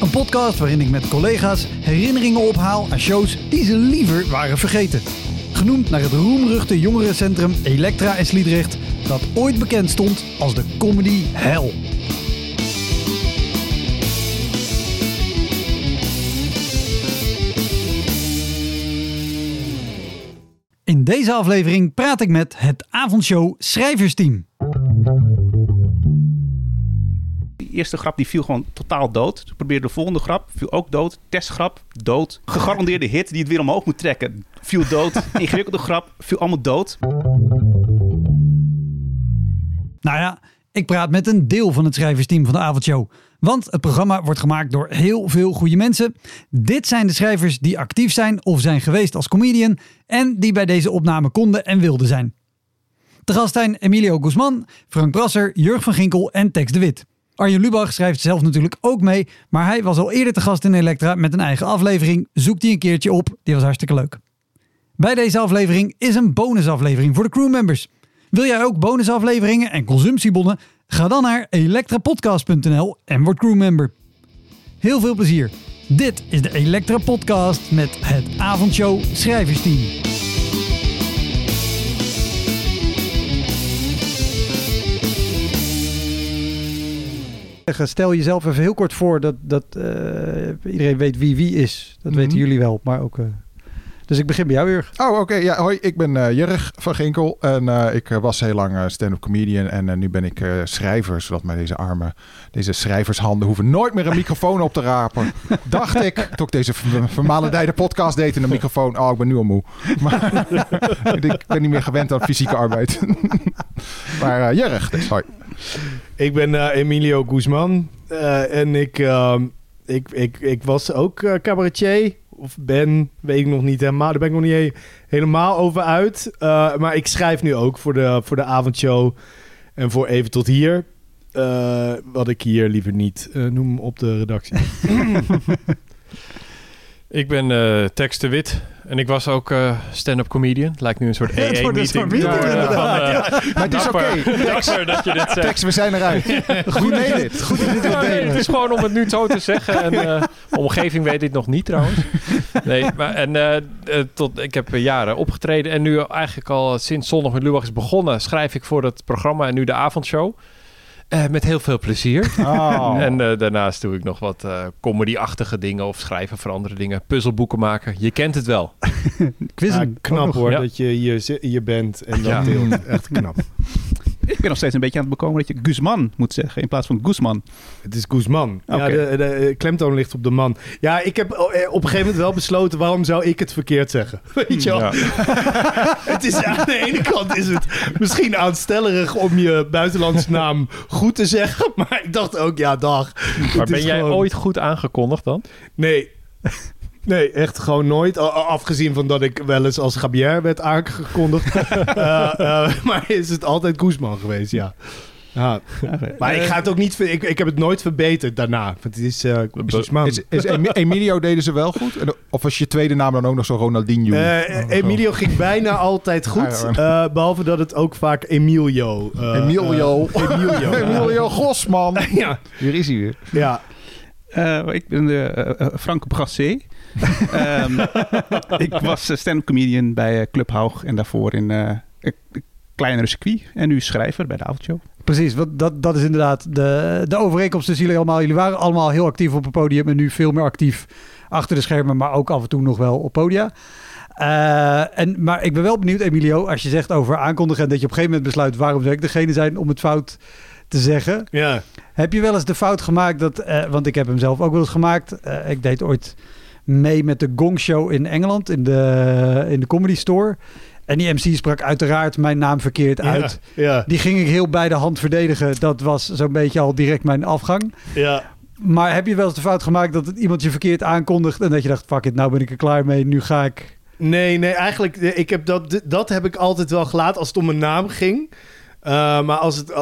Een podcast waarin ik met collega's herinneringen ophaal aan shows die ze liever waren vergeten. Genoemd naar het roemruchte jongerencentrum Elektra in Sliedrecht, dat ooit bekend stond als de comedy hell. In deze aflevering praat ik met het avondshow schrijversteam. Eerste grap die viel gewoon totaal dood. Toen probeerde de volgende grap, viel ook dood. Testgrap, dood. Gegarandeerde hit die het weer omhoog moet trekken, viel dood. Ingewikkelde grap, viel allemaal dood. Nou ja, ik praat met een deel van het schrijversteam van de avondshow. Want het programma wordt gemaakt door heel veel goede mensen. Dit zijn de schrijvers die actief zijn of zijn geweest als comedian en die bij deze opname konden en wilden zijn. De gast zijn Emilio Guzman, Frank Brasser, Jurg van Ginkel en Tex de Wit. Arjen Lubach schrijft zelf natuurlijk ook mee, maar hij was al eerder te gast in Elektra met een eigen aflevering. Zoek die een keertje op, die was hartstikke leuk. Bij deze aflevering is een bonusaflevering voor de crewmembers. Wil jij ook bonusafleveringen en consumptiebonnen? Ga dan naar elektrapodcast.nl en word crewmember. Heel veel plezier. Dit is de Elektra Podcast met het avondshow Schrijversteam. Stel jezelf even heel kort voor dat, dat eh, iedereen weet wie wie is. Dat weten Mhm. jullie wel, maar ook... eh, Dus ik begin bij jou, Jurg. Oh, oké. Ja, hoi. Ik ben eh Jurg van Ginkel. En eh, ik eh, was heel lang stand-up comedian. En nu ben ik eh, schrijver. Zodat mij deze armen, deze schrijvershanden hoeven nooit meer een microfoon op te rapen. Dacht ik. Toen ik deze ver- vermalendijde podcast deed in een microfoon. Oh, ik ben nu al moe. Maar ik ben niet meer gewend aan fysieke arbeid. maar Jurg, dus hoi. Ik ben eh, Emilio Guzman eh, en ik, ehm, ik, ik, ik was ook eh, cabaretier. Of ben, weet ik nog niet helemaal. Daar ben ik nog niet he- helemaal over uit. Eh, maar ik schrijf nu ook voor de, voor de avondshow en voor Even Tot Hier. Eh, wat ik hier liever niet eh, noem op de redactie. Ik ben Tex de Wit en ik was ook eh, stand-up comedian. Het lijkt nu een soort Het wordt een soort AA-meeting. Maar het is oké. Dapper dat je dit zegt. Tekst, we zijn eruit. Goed made it. Goed dat je dit nee, het is gewoon om het nu zo te zeggen. En, eh, omgeving weet dit nog niet trouwens. Nee, maar en, eh, tot, ik heb jaren opgetreden. En nu eigenlijk al sinds Zondag met Lubach is begonnen... schrijf ik voor het programma en nu de avondshow. Eh, met heel veel plezier. Oh. En eh, daarnaast doe ik nog wat eh comedy-achtige dingen... of schrijven voor andere dingen. Puzzelboeken maken. Je kent het wel. Ja, knap hoor, Ja. dat je hier, hier bent en dat Ja. deelt. Echt knap. Ik ben nog steeds een beetje aan het bekomen dat je Guzman moet zeggen in plaats van Guzman. Het is Guzman. Ja, de, de, klemtoon ligt op de man. Ja, ik heb oh, eh, op een gegeven moment wel besloten... waarom zou ik het verkeerd zeggen? Weet je wel? Ja. het is, aan de ene kant is het misschien aanstellerig om je buitenlandse naam goed te zeggen. Maar ik dacht ook, ja, dag. Maar ben jij gewoon- ooit goed aangekondigd dan? Nee. Nee, echt gewoon nooit. Afgezien van dat ik wel eens als Gabier werd aangekondigd. Eh, eh, maar is het altijd Guzman geweest, ja. ja. Maar ik ga het ook niet... Ik, ik heb het nooit verbeterd daarna. Want het is eh Guzman. Is, is Emi- Emilio deden ze wel goed? En- Of was je tweede naam dan ook nog zo Ronaldinho? Eh, Emilio ging bijna altijd goed. Eh, behalve dat het ook vaak Emilio... eh, Emilio. eh, Emilio. Emilio Gosman. Ja, Hier is hij weer. ja. Eh, ik ben de, eh, eh, Frank Brassé. Ehm, ik was eh, stand-up comedian bij eh, Club Haug en daarvoor in eh, een kleinere circuit. En nu schrijver bij de avondshow. Precies, want dat, dat is inderdaad de, de overeenkomst tussen jullie allemaal. Jullie waren allemaal heel actief op het podium en nu veel meer actief achter de schermen, maar ook af en toe nog wel op podia. eh, en, maar ik ben wel benieuwd, Emilio, als je zegt over aankondigen... en dat je op een gegeven moment besluit... waarom zou ik degene zijn om het fout te zeggen. Ja. Heb je wel eens de fout gemaakt dat... eh, want ik heb hem zelf ook wel eens gemaakt. Eh, ik deed ooit mee met de Gong Show in Engeland... in de, in de Comedy Store. En die MC sprak uiteraard mijn naam verkeerd uit. Ja. Die ging ik heel bij de hand verdedigen. Dat was zo'n beetje al direct mijn afgang. Ja. Maar heb je wel eens de fout gemaakt dat het iemand je verkeerd aankondigt... en dat je dacht, fuck it, nou ben ik er klaar mee, nu ga ik... Nee, nee, eigenlijk, eh, ik heb dat, dat heb ik altijd wel gelaten als het om mijn naam ging. Uh, maar als, het, uh,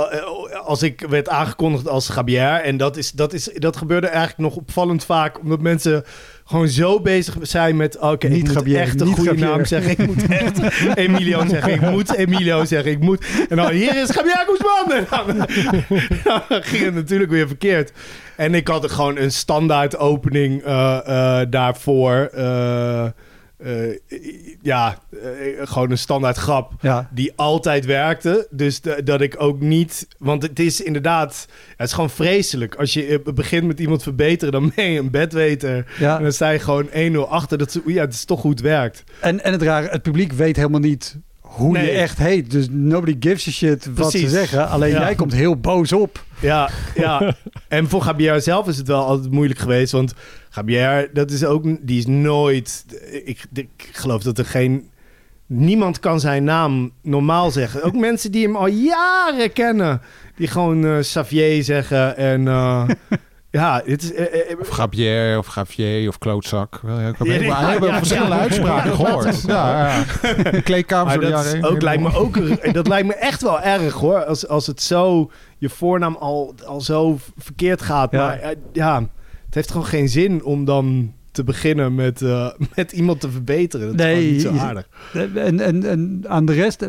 als ik werd aangekondigd als Gabier, en dat, is, dat, is, dat gebeurde eigenlijk nog opvallend vaak, omdat mensen gewoon zo bezig zijn met, oké, okay, ik moet Gabier, echt een goede Gabier. naam zeggen. Ik moet echt Emilio zeggen. Ik moet Emilio zeggen. Ik moet... En dan, hier is Gabier! En dan, dan ging het natuurlijk weer verkeerd. En ik had gewoon een standaard opening uh, uh, daarvoor. Uh, ja, gewoon een standaard grap Ja. die altijd werkte. Dus de- dat ik ook niet... Want het is inderdaad... Het is gewoon vreselijk. Als je eh, begint met iemand verbeteren... dan ben je een bedweter. En dan sta je gewoon 1-0 achter. Dat, is- ja, het is toch het werkt. En, en het rare, het publiek weet helemaal niet hoe Nee. je echt heet. Dus nobody gives a shit wat ze zeggen. Alleen Ja. jij komt heel boos op. Ja, ja. en voor Gabier zelf is het wel altijd moeilijk geweest. Want Gabier, dat is ook, die is nooit. Ik, ik geloof dat er geen. Niemand kan zijn naam normaal zeggen. Ook mensen die hem al jaren kennen. Die gewoon eh Xavier zeggen. En eh, ja, het is. eh, eh, Of Gabier, of Gavier, of klootzak. Wel, ja, Ik heb, Ja, ja, verschillende uitspraken gehoord. Ja, ja. Dat is ook, lijkt me ook, dat lijkt me echt wel erg hoor. Als, als het zo, je voornaam al, al zo verkeerd gaat. Ja. Maar eh, ja, het heeft gewoon geen zin om dan te beginnen met, eh, met iemand te verbeteren. Dat is Nee, niet zo aardig. En, en, en aan de rest, eh,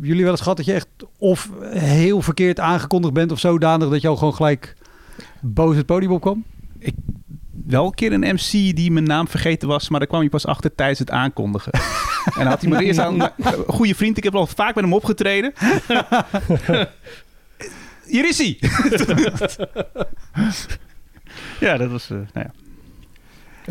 jullie wel eens gehad dat je echt of heel verkeerd aangekondigd bent of zodanig dat je al gewoon gelijk boos het podium opkwam? Wel een keer een MC die mijn naam vergeten was, maar daar kwam je pas achter tijdens het aankondigen. en dan had hij me er eerst aan... Goede vriend, ik heb al vaak met hem opgetreden. Hier is hij! ja, dat was... eh, nou ja.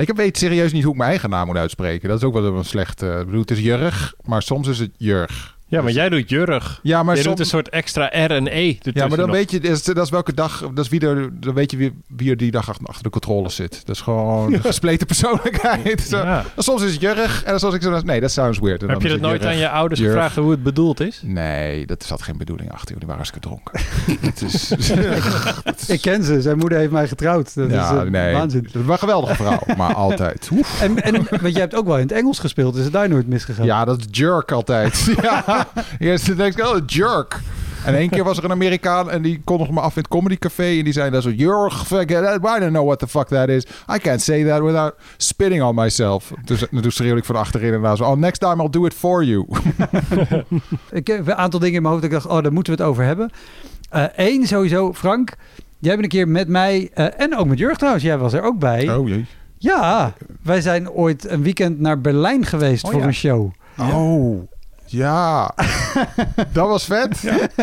Ik weet serieus niet hoe ik mijn eigen naam moet uitspreken. Dat is ook wel een slecht... eh, ik bedoel, het is Jurg, maar soms is het Jurg. Ja, maar jij doet Jurg. Ja, maar je soms... doet een soort extra R en E Ja, maar dan nog. weet je, dat is, dat is welke dag, dat is wie er, dan weet je wie, wie er die dag achter, de controle zit. Dat is gewoon een gespleten persoonlijkheid. Ja. Soms is het Jurg en dan soms ik zo, nee, dat sounds weird. En Heb je dat het nooit aan je ouders Jurg. gevraagd hoe het bedoeld is? Nee, dat zat geen bedoeling achter. joh. Die waren hartstikke dronken. het is, Ik ken ze, zijn moeder heeft mij getrouwd. Dat ja, is eh, nee. waanzin. Dat was een geweldige vrouw, maar altijd. Oef. En, en want je hebt ook wel in het Engels gespeeld, is het daar nooit misgegaan? Ja, dat is jerk altijd. ja, eerst denk ik, oh, jerk. En één keer was er een Amerikaan en die kondigde me af in het comedy café. En die zei dan zo, that. I don't know what the fuck that is. I can't say that without spitting on myself. Dus toen schreeuwde ik van achterin en daar zo, oh, next time I'll do it for you. Ik heb een aantal dingen in mijn hoofd dat ik dacht, oh, daar moeten we het over hebben. Eén, sowieso, Frank. Jij bent een keer met mij, eh, en ook met Jurg trouwens, jij was er ook bij. Oh jee. Ja, wij zijn ooit een weekend naar Berlijn geweest Oh, voor ja. een show. Oh, ja. dat was vet.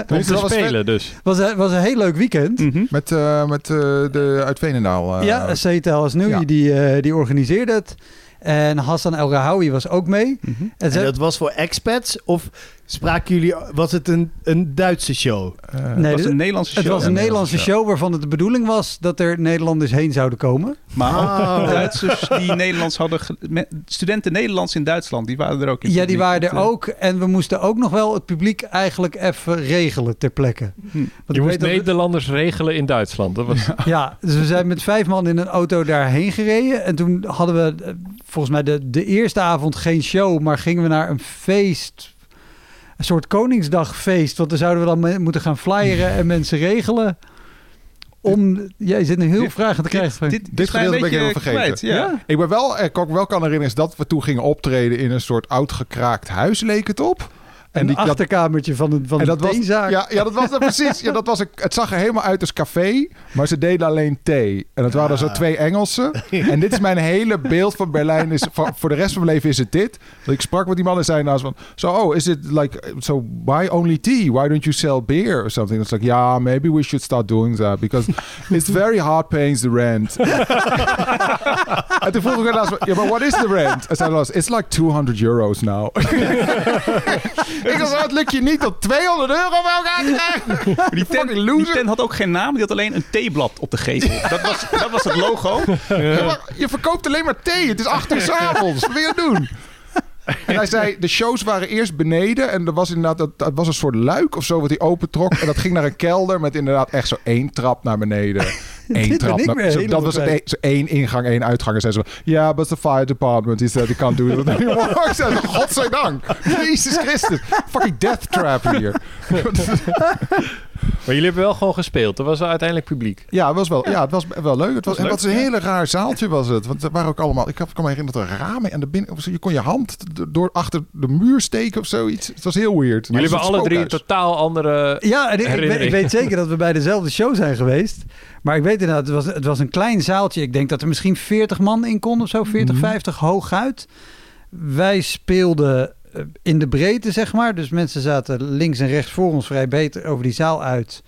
Om te was vet. spelen dus. was, een- was een heel leuk weekend. Mhm. Met, eh, met eh, de uit Veenendaal. eh, ja, Cetel Asnoui, ja. die, die organiseerde het. En Hassan El Rahawi was ook mee. Mhm. En En ze- dat was voor expats? Of spraken jullie... Was het een, een Duitse show? eh, nee, Het was een Nederlandse het show. was een Ja, Nederlandse Nederlandse show waarvan het de bedoeling was dat er Nederlanders heen zouden komen. Maar ook Ah. Duitsers die Nederlands hadden... Studenten Nederlands in Duitsland, die waren er ook in. Ja, het die waren er ook. En we moesten ook nog wel het publiek eigenlijk even regelen ter plekke. Hm. Want Je moest Nederlanders regelen in Duitsland. Dat was, Ja, dus we zijn met vijf man in een auto daarheen gereden. En toen hadden we eh, volgens mij de, de eerste avond geen show, maar gingen we naar een feest. Een soort Koningsdagfeest. Want dan zouden we dan moeten gaan flyeren en mensen regelen. Om, jij zit nu heel vragen te krijgen. Dit, Dit dit gedeelte ben ik helemaal beetje vergeten. kwijt, ja. Ik ben wel, ik ook wel kan herinneren is dat we toen gingen optreden in een soort oud gekraakt huis, leek het op. Een die, dat, achterkamertje van een, van en een dat was, theezaak. ja, ja, dat was het precies. Ja, dat was een, het zag er helemaal uit als café, maar ze deden alleen thee. En het waren zo twee Engelsen. En dit is mijn hele beeld van Berlijn. Is, voor, voor de rest van mijn leven is het dit. Dat ik sprak met die man en zei naast van... So, oh, is it like... So, why only tea? Why don't you sell beer or something? It's like, yeah, maybe we should start doing that. Because it's very hard paying the rent. en toen vroeg ik naast van... Yeah, but what is the rent? En zei hij, it's like 200 euros now. ik dacht, het lukt je niet om 200 euro bij elkaar te krijgen. Die tent, die had ook geen naam, die had alleen een theeblad op de gevel. Dat was, dat was het logo. Ja, je verkoopt alleen maar thee. Het is acht uur s'avonds. Wat wil je doen? En hij zei, de shows waren eerst beneden. En er was inderdaad, dat, dat was een soort luik of zo wat hij opentrok. En dat ging naar een kelder met inderdaad echt zo één trap naar beneden. Eén trap. naar- zo, dat was bij. één, zo één ingang, één uitgang. En zei ze, ja, but the fire department. He said, he can't do it anymore. Ik zei, godzijdank. Jezus Christus. Fucking death trap hier. Maar jullie hebben wel gewoon gespeeld. Er was uiteindelijk publiek. Ja, het was wel, ja, het was wel leuk. Het was, en leuk, wat een hele raar zaaltje was het. Want er waren ook allemaal. Ik kan me herinneren dat er ramen aan de binnen. Of zo, je kon je hand door achter de muur steken of zoiets. Het was heel weird. Jullie hebben alle drie een totaal andere... Ja, en ik, ik, weet, Herinnering. ik weet zeker dat we bij dezelfde show zijn geweest. Maar ik weet inderdaad, het was, het was een klein zaaltje. Ik denk dat er misschien 40 man in kon of zo, 40, 50 hooguit. Wij speelden in de breedte, zeg maar. Dus mensen zaten links en rechts voor ons vrij beter over die zaal uit.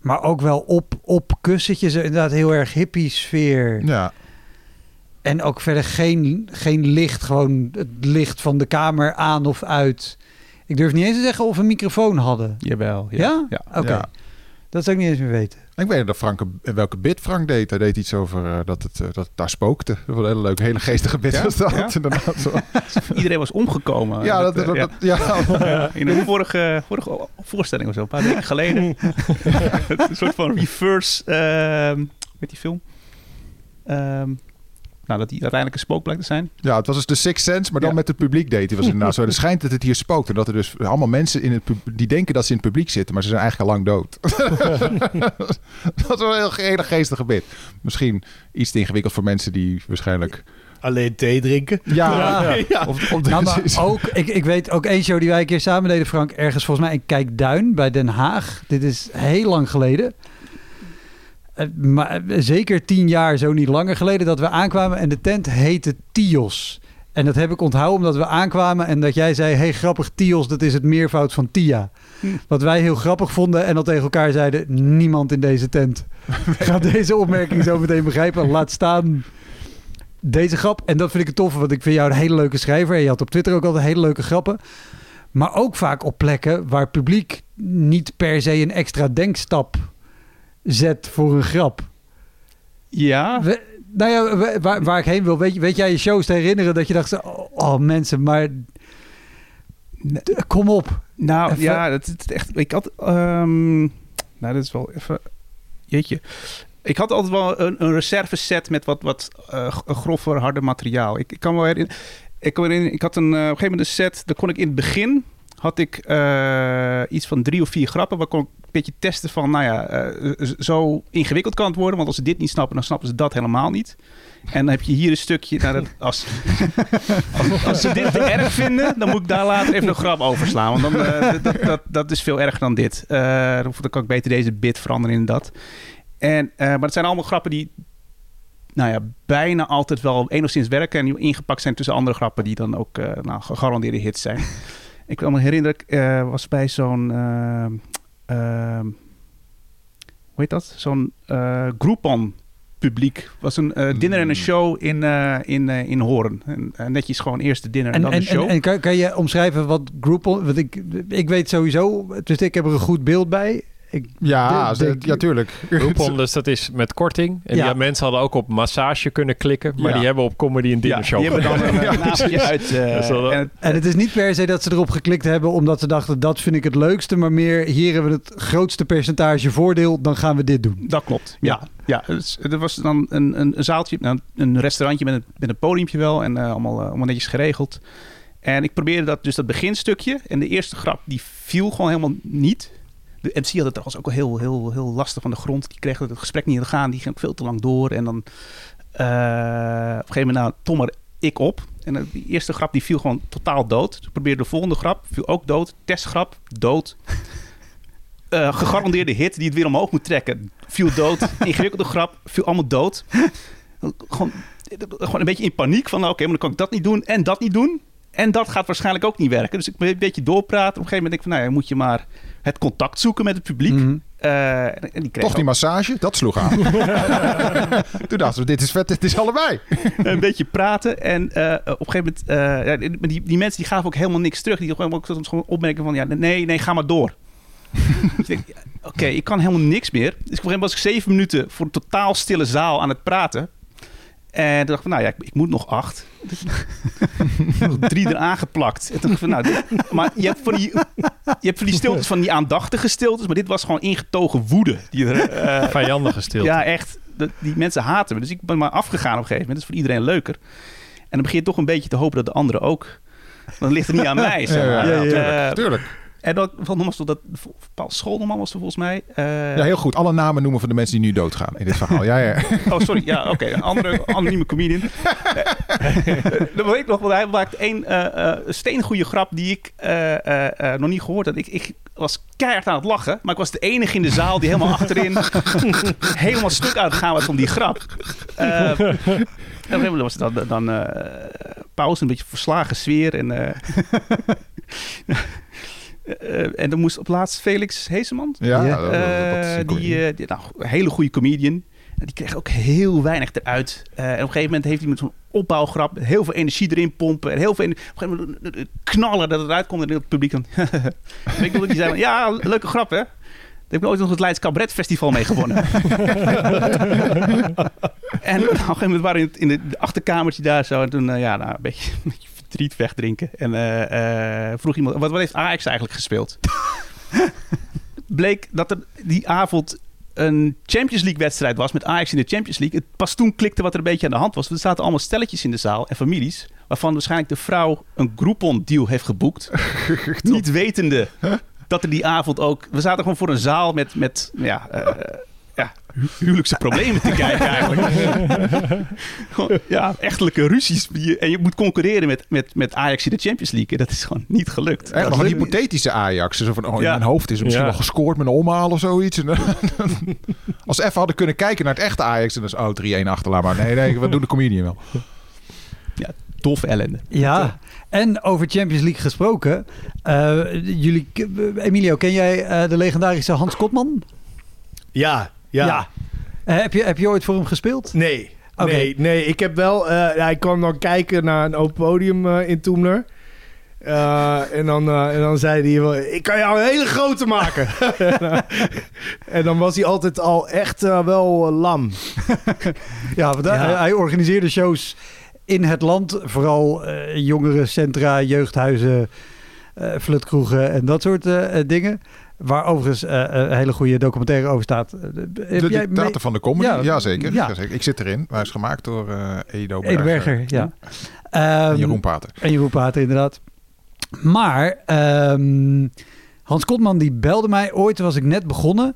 Maar ook wel op, op kussentjes, inderdaad heel erg hippie sfeer. Ja, En ook verder geen, geen licht, gewoon het licht van de kamer aan of uit. Ik durf niet eens te zeggen of we een microfoon hadden. Jawel. Ja? ja. Oké. Ja. Dat zou ik niet eens meer weten. Ik weet niet dat Frank, welke bit Frank deed. Hij deed iets over eh, dat, het, eh, dat daar spookte. Dat was een hele leuke, hele geestige bit Ja? was dat. Ja? Inderdaad, zo. Iedereen was omgekomen. Ja, dat, eh, dat, ja. dat- ja. In een vorige, vorige voorstelling of zo, een paar weken geleden. een soort van reverse, ehm met die film. Ehm, nou, dat die uiteindelijk een spook blijkt te zijn. Ja, het was dus de Sixth Sense, maar dan Ja. met het publiek deed hij. Was inderdaad zo. Er schijnt dat het hier spookt. En dat er dus allemaal mensen in het pub- die denken dat ze in het publiek zitten, maar ze zijn eigenlijk al lang dood. dat was wel een heel, hele geestige bit. Misschien iets te ingewikkeld voor mensen die waarschijnlijk... Alleen thee drinken. Ja, Ja. Ja. Of, of Nou, maar ook, ik, ik weet ook één show die wij een keer samen deden, Frank. Ergens volgens mij in Kijkduin bij Den Haag. Dit is heel lang geleden. Eh, Maar eh, zeker tien jaar, zo niet langer geleden, dat we aankwamen en de tent heette Tios. En dat heb ik onthouden omdat we aankwamen en dat jij zei: hey, grappig, Tios, dat is het meervoud van Tia. Hm. Wat wij heel grappig vonden en dat tegen elkaar zeiden: niemand in deze tent gaat deze opmerking zo meteen begrijpen. Laat staan deze grap. En dat vind ik het toffe, want ik vind jou een hele leuke schrijver. En je had op Twitter ook altijd hele leuke grappen. Maar ook vaak op plekken waar publiek niet per se een extra denkstap zet voor een grap. Ja, We- nou ja, we- waar, waar ik heen wil, weet, je- weet jij je shows te herinneren dat je dacht, oh, oh, mensen, maar kom op. nou Even- ja, dat is echt. Ik had. ehm, nou, dat is wel even. Jeetje. Ik had altijd wel een, een reserve set met wat, wat g- grover, harder materiaal. Ik, ik kan wel herinneren. Ik, ik had een, eh, op een gegeven moment een set. Daar kon ik in het begin. Had ik eh, iets van drie of vier grappen. Waar kon ik een beetje testen van. Nou ja, eh, zo ingewikkeld kan het worden. Want als ze dit niet snappen, dan snappen ze dat helemaal niet. En dan heb je hier een stukje. Nou, dat, als, als, als ze dit te erg vinden, dan moet ik daar later even een grap over slaan. Want dan, eh, dat, dat, dat is veel erger dan dit. Dan kan ik beter deze bit veranderen in dat. En, maar het zijn allemaal grappen die nou ja, bijna altijd wel enigszins werken. En ingepakt zijn tussen andere grappen die dan ook nou, gegarandeerde hits zijn. Ik kan me herinneren, ik eh, was bij zo'n... ehm, ehm, hoe heet dat? Zo'n eh Groupon publiek. was een eh, dinner en een show in, in, in Hoorn. En, netjes gewoon eerst de dinner en, En, dan en, de show. en, en kan, kan je omschrijven wat Groupon... Want ik, ik weet sowieso, dus ik heb er een goed beeld bij. Ik, Ja, de- de- ja, tuurlijk. Groupon, dus dat is met korting. En Ja. die mensen hadden ook op massage kunnen klikken. Maar Ja. die hebben op comedy en dinner show. die hebben dan een Ja, ja, naamje uit. eh, Dat is wel- en het- En het is niet per se dat ze erop geklikt hebben omdat ze dachten dat vind ik het leukste, maar meer hier hebben we het grootste percentage voordeel, dan gaan we dit doen. Dat klopt. Ja, ja. Dus, er was dan een, een, een zaaltje, nou, een restaurantje met een, met een podiumpje wel en eh, allemaal, eh, allemaal netjes geregeld. En ik probeerde dat, dus dat beginstukje. En de eerste grap, die viel gewoon helemaal niet. De MC had het trouwens ook al heel, heel, heel lastig van de grond. Die kreeg het gesprek niet te gaan. Die ging veel te lang door. En dan eh, op een gegeven moment, nou, Tom er ik op. En eh, die eerste grap die viel gewoon totaal dood. Toen probeerde de volgende grap, viel ook dood. Testgrap, dood. Eh, gegarandeerde hit die het weer omhoog moet trekken, viel dood. Ingewikkelde grap, viel allemaal dood. Gewoon, gewoon een beetje in paniek van, oké, maar dan kan ik dat niet doen en dat niet doen. En dat gaat waarschijnlijk ook niet werken. Dus ik ben een beetje doorpraten. Op een gegeven moment denk ik van, nou ja, moet je maar het contact zoeken met het publiek. Mhm. Eh, en die kreeg Toch die massage? Dat sloeg aan. Toen dachten we, dit is vet, dit is allebei. een beetje praten. En eh, op een gegeven moment, eh, ja, die, die, die mensen die gaven ook helemaal niks terug. Die gewoon ook soms gewoon opmerken van, ja, nee, nee, ga maar door. Dus ik denk, ja, Oké, ik kan helemaal niks meer. Dus op een gegeven moment was ik zeven minuten voor een totaal stille zaal aan het praten. En toen dacht ik van, nou ja, ik, ik moet nog acht. Nog drie eraan geplakt. En toen dacht ik van, nou, dit- maar je hebt, van die, je hebt van die stiltes, van die aandachtige stiltes. Maar dit was gewoon ingetogen woede. Die er, eh, Vijandige stilte. ja, echt. Dat, die mensen haten me. Dus ik ben maar afgegaan op een gegeven moment. Dat is voor iedereen leuker. En dan begin je toch een beetje te hopen dat de anderen ook... Dan ligt het niet aan mij. Zeg maar. Ja, ja, ja, tuurlijk, tuurlijk. En dat, van nogmaals, dat Paul Scholderman was er volgens mij. Eh, Ja, heel goed. Alle namen noemen van de mensen die nu doodgaan in dit verhaal. Ja, ja. Oh, sorry. Ja, oké. Een andere anonieme comedian. Eh, Dan weet ik nog, want hij maakt één eh eh steengoede grap die ik nog niet gehoord had. Ik, ik was keihard aan het lachen, maar ik was de enige in de zaal die helemaal achterin helemaal stuk aan het gaan was om die grap. En was dan, dan pauze, een beetje verslagen sfeer. En, eh, en dan moest op laatst Felix Heeseman, Ja, Ja. dat- dat- dat is eh, een goeie. die, eh, die, nou, hele goede comedian. En Die kreeg ook heel weinig eruit. Eh, en op een gegeven moment heeft hij met zo'n opbouwgrap heel veel energie erin pompen. En heel veel op een gegeven moment knallen dat het eruit komt. En het publiek dan... Ik dat die zei, ja, leuke grap hè. Daar heb ik ooit nog het Leids Cabaret Festival mee gewonnen. en op een gegeven moment waren we in het, in het achterkamertje daar zo. En toen, ja, nou, een beetje, een beetje verdriet wegdrinken. En eh, eh, vroeg iemand, wat, wat heeft Ajax eigenlijk gespeeld? Bleek dat er die avond een Champions League wedstrijd was met Ajax in de Champions League. Het pas toen klikte wat er een beetje aan de hand was. Want er zaten allemaal stelletjes in de zaal en families. Waarvan waarschijnlijk de vrouw een Groupon deal heeft geboekt. niet wetende dat er die avond ook... We zaten gewoon voor een zaal met, met ja, eh, huwelijkse problemen te kijken eigenlijk. gewoon, ja, echtelijke ruzies. En je moet concurreren met, met, met Ajax in de Champions League. En dat is gewoon niet gelukt. Echt nog een is- hypothetische Ajax. Zo van, oh, in Ja. mijn hoofd is er misschien Ja. wel gescoord met een omhaal of zoiets. En, als we even hadden kunnen kijken naar het echte Ajax... en dan is oh, 3-1 achterlaat maar. Nee, nee, we doen de comedian wel. Toffe ellende. Ja, en over Champions League gesproken. eh, jullie, Emilio, ken jij eh, de legendarische Hans Kotman? Ja, ja. Eh, heb, je, heb je ooit voor hem gespeeld? Nee. Nee, nee, ik heb wel... eh ja, ik kwam dan kijken naar een open podium eh, in Toemler. Eh, en, dan, eh, en dan zei hij wel, ik kan jou een hele grote maken. en dan was hij altijd al echt eh, wel eh, lam. Ja, want hij- Ja. hij organiseerde shows in het land. Vooral eh jongerencentra, jeugdhuizen, eh flutkroegen en dat soort eh, eh, dingen. Waar overigens eh, een hele goede documentaire over staat. Eh, Heb De jij dictator mee- van de comedy? Ja, Jazeker. ja. Jazeker. Ik zit erin. Hij is gemaakt door eh, Edo Berger, ja. Ehm, En Jeroen Pater. En Jeroen Pater, inderdaad. Maar ehm, Hans Kotman die belde mij ooit, toen was ik net begonnen,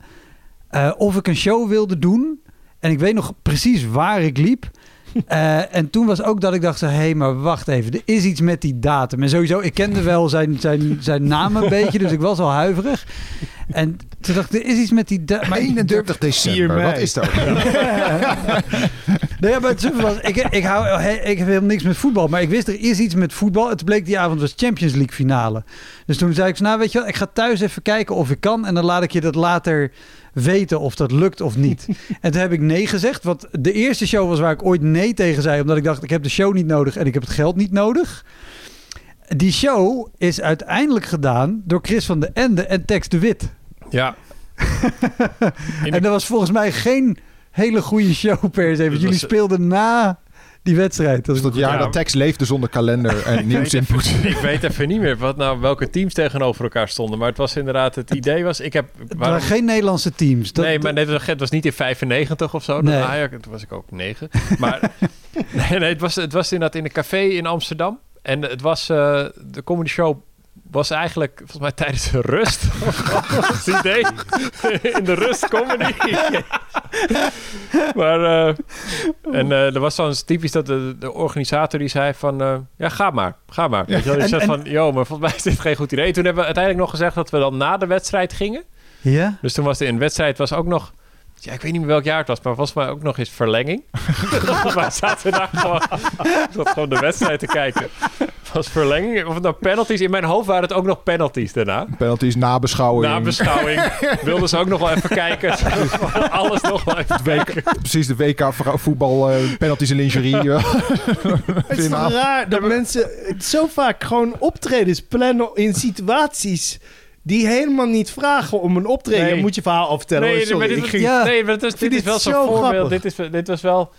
eh, of ik een show wilde doen. En ik weet nog precies waar ik liep. Eh, en toen was ook dat ik dacht, hé, hey, maar wacht even, er is iets met die datum. En sowieso, ik kende wel zijn, zijn, zijn naam een beetje, dus ik was al huiverig. En toen dacht ik, er is iets met die datum. 31 december. Wat is dat? Nee, maar het was, ik, ik, hou, ik heb helemaal niks met voetbal, maar ik wist er is iets met voetbal. Het bleek die avond was Champions League finale. Dus toen zei ik, nou weet je wat, ik ga thuis even kijken of ik kan en dan laat ik je dat later weten of dat lukt of niet. en toen heb ik nee gezegd, want de eerste show was waar ik ooit nee tegen zei, omdat ik dacht, ik heb de show niet nodig en ik heb het geld niet nodig. Die show is uiteindelijk gedaan door Chris van de Ende en Tex de Wit. Ja. En dat was volgens mij geen hele goede show per se. Want jullie was- speelden na die wedstrijd. Dat Dus is dat jaar Ja. dat tekst leefde zonder kalender en nieuwsinput. ik weet even niet meer wat nou, welke teams tegenover elkaar stonden. Maar het was inderdaad, het idee was, ik heb... Het waarom- waren geen Nederlandse teams. Dat, nee, maar nee, het, was, niet in 95 of zo. Nee. Ajax, toen was ik ook 9. Maar nee, nee, het, was, het was inderdaad in een café in Amsterdam. En het was, eh, de comedy show was eigenlijk volgens mij tijdens de rust. Het idee? in de rust comedy. maar, eh, en eh, er was zo'n typisch dat de, de organisator die zei van... eh, ja, ga maar, ga maar. Weet je wel? Die En- zei en- van, joh, maar volgens mij is dit geen goed idee. Toen hebben we uiteindelijk nog gezegd dat we dan na de wedstrijd gingen. Ja? Dus toen was de in wedstrijd was ook nog... Ja, ik weet niet meer welk jaar het was, maar volgens mij ook nog eens verlenging. Mij zaten we daar gewoon, zat gewoon de wedstrijd te kijken. Was verlenging, of nou penalties... In mijn hoofd waren het ook nog penalties daarna. Penalties, nabeschouwing. Na beschouwing wilden ze ook nog wel even kijken. Alles nog wel even kijken. Precies de WK voetbal, eh, penalties en lingerie. ja. Het is raar dat mensen zo vaak gewoon optredens plannen in situaties die helemaal niet vragen om een optreden. Nee. Je moet je verhaal afvertellen. Nee, hoor. Sorry, maar dit, ik was- ging- Ja. nee, maar dit, is, dit wel zo'n zo voorbeeld. grappig. Dit, is, dit was wel...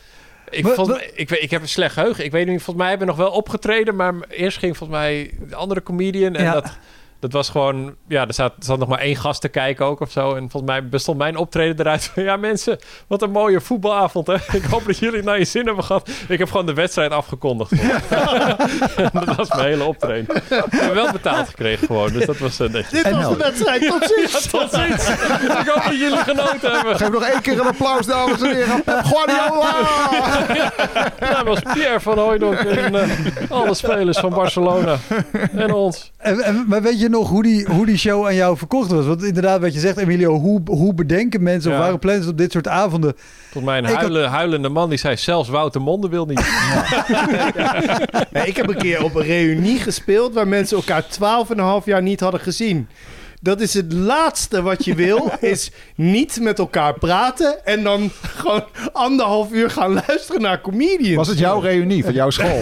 Ik, Wa- volgens wa- mij- ik, weet- ik heb een slecht geheugen. Ik weet niet, volgens mij hebben we nog wel opgetreden, maar eerst ging volgens mij de andere comedian. En Ja. dat, dat was gewoon... Ja, er zat, er zat nog maar één gast te kijken ook of zo. En volgens mij bestond mijn optreden eruit van... Ja, mensen, wat een mooie voetbalavond, hè. Ik hoop dat jullie het naar je zin hebben gehad. Ik heb gewoon de wedstrijd afgekondigd. dat was mijn hele optreden. We hebben wel betaald gekregen gewoon, dus dat was netjes. Dit was de wedstrijd. Tot ziens. Tot ziens. Ik hoop dat jullie genoten hebben. Geef nog één keer een applaus, dames en heren. Guardiola! Ja, dat was Pierre van Hooydonk en eh, alle spelers van Barcelona en ons. En, en- maar weet je nog hoe die, hoe die show aan jou verkocht was? Want inderdaad, wat je zegt, Emilio, hoe, hoe bedenken mensen of Ja. waarom plannen ze op dit soort avonden? Tot mij een had- huilen, huilende man die zei zelfs Wouter Monde wil niet. Nee, ik heb een keer op een reunie gespeeld waar mensen elkaar 12,5 jaar niet hadden gezien. Dat is het laatste wat je wil, is niet met elkaar praten en dan gewoon anderhalf uur gaan luisteren naar comedians. Was het jouw reunie van jouw school?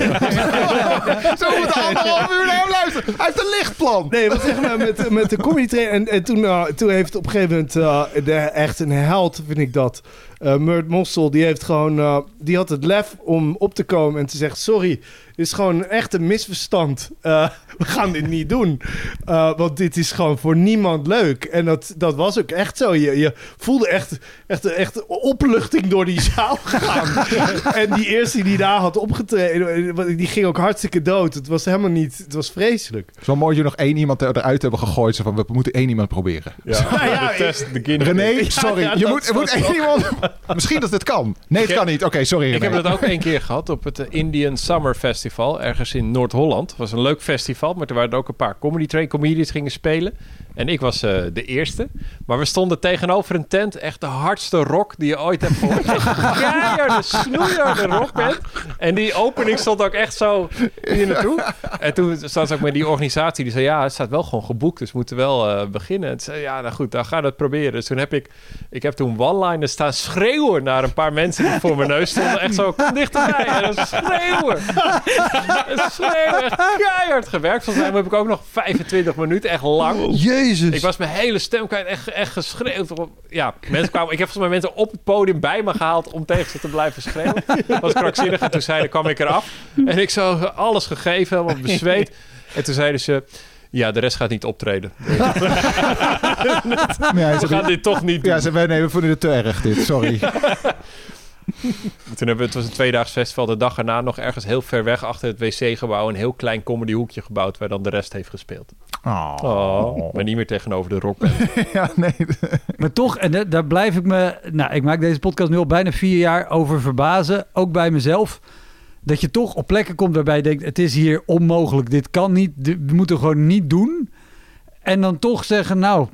Zo moet anderhalf uur naar hem luisteren. Hij heeft een lichtplan. Nee, wat zeg maar met, met de comedy trainer. En, en toen, eh, toen heeft op een gegeven moment eh, de, echt een held, vind ik dat. Eh Murt Mossel, die heeft gewoon, eh, die had het lef om op te komen en te zeggen: Sorry, dit is gewoon echt een misverstand. Eh, we gaan dit niet doen. Eh, want dit is gewoon voor niemand leuk. En dat, dat was ook echt zo. Je, je voelde echt, echt, echt opluchting door die zaal gaan. en die eerste die daar had opgetreden, die ging ook hartstikke dood. Het was helemaal niet, het was vreselijk. Het is wel mooi dat je nog één iemand eruit hebben gegooid. Zo van, we moeten één iemand proberen. Ja, ja, de test, de. René, sorry. ja, je moet, er moet één iemand... Misschien dat het kan. Nee, het kan niet. Oké, sorry Ik heb dat ook één keer gehad op het eh, Indian Summer Festival, ergens in Noord-Holland. Het was een leuk festival, maar er waren ook een paar comedy train comedians gingen spelen. En ik was eh, de eerste. Maar we stonden tegenover een tent, echt de hardste rock die je ooit hebt gehoord. Keiharde, snoeiharde rockband. En die opening stond ook echt zo hier naartoe. En toen zat ze ook met die organisatie, die zei, ja, het staat wel gewoon geboekt, dus we moeten wel eh, beginnen. En toen zei, ja, nou goed, dan gaan we het proberen. Dus toen heb ik, ik heb toen one-liners staan schreeuwen naar een paar mensen die voor mijn neus stonden. Echt zo, kom dichterbij. En dan schreeuwen. En schreeuwen, echt keihard gewerkt. Volgens mij heb ik ook nog 25 minuten, echt lang. Jezus. Ik was mijn hele stem kwijt, echt, echt geschreeuwd. Ja, mensen kwamen, ik heb volgens mij mensen op het podium bij me gehaald om tegen ze te blijven schreeuwen. Dat was krankzinnig. En toen zeiden, kwam ik eraf. En ik zo alles gegeven, helemaal bezweet. En toen zeiden ze, ja, de rest gaat niet optreden. We zei- gaan dit toch niet doen. ja, ze, wij- nee, we vonden het te erg dit. Sorry. Toen hebben we, het was een tweedaags festival. De dag erna nog ergens heel ver weg achter het wc-gebouw... een heel klein comedyhoekje gebouwd... waar dan de rest heeft gespeeld. Oh. Oh, maar niet meer tegenover de rockband. Ja, nee. Maar toch, en da- daar blijf ik me... Nou, ik maak deze podcast nu al bijna vier jaar over verbazen. Ook bij mezelf. Dat je toch op plekken komt waarbij je denkt... het is hier onmogelijk, dit kan niet. dit- We moeten gewoon niet doen. En dan toch zeggen, nou...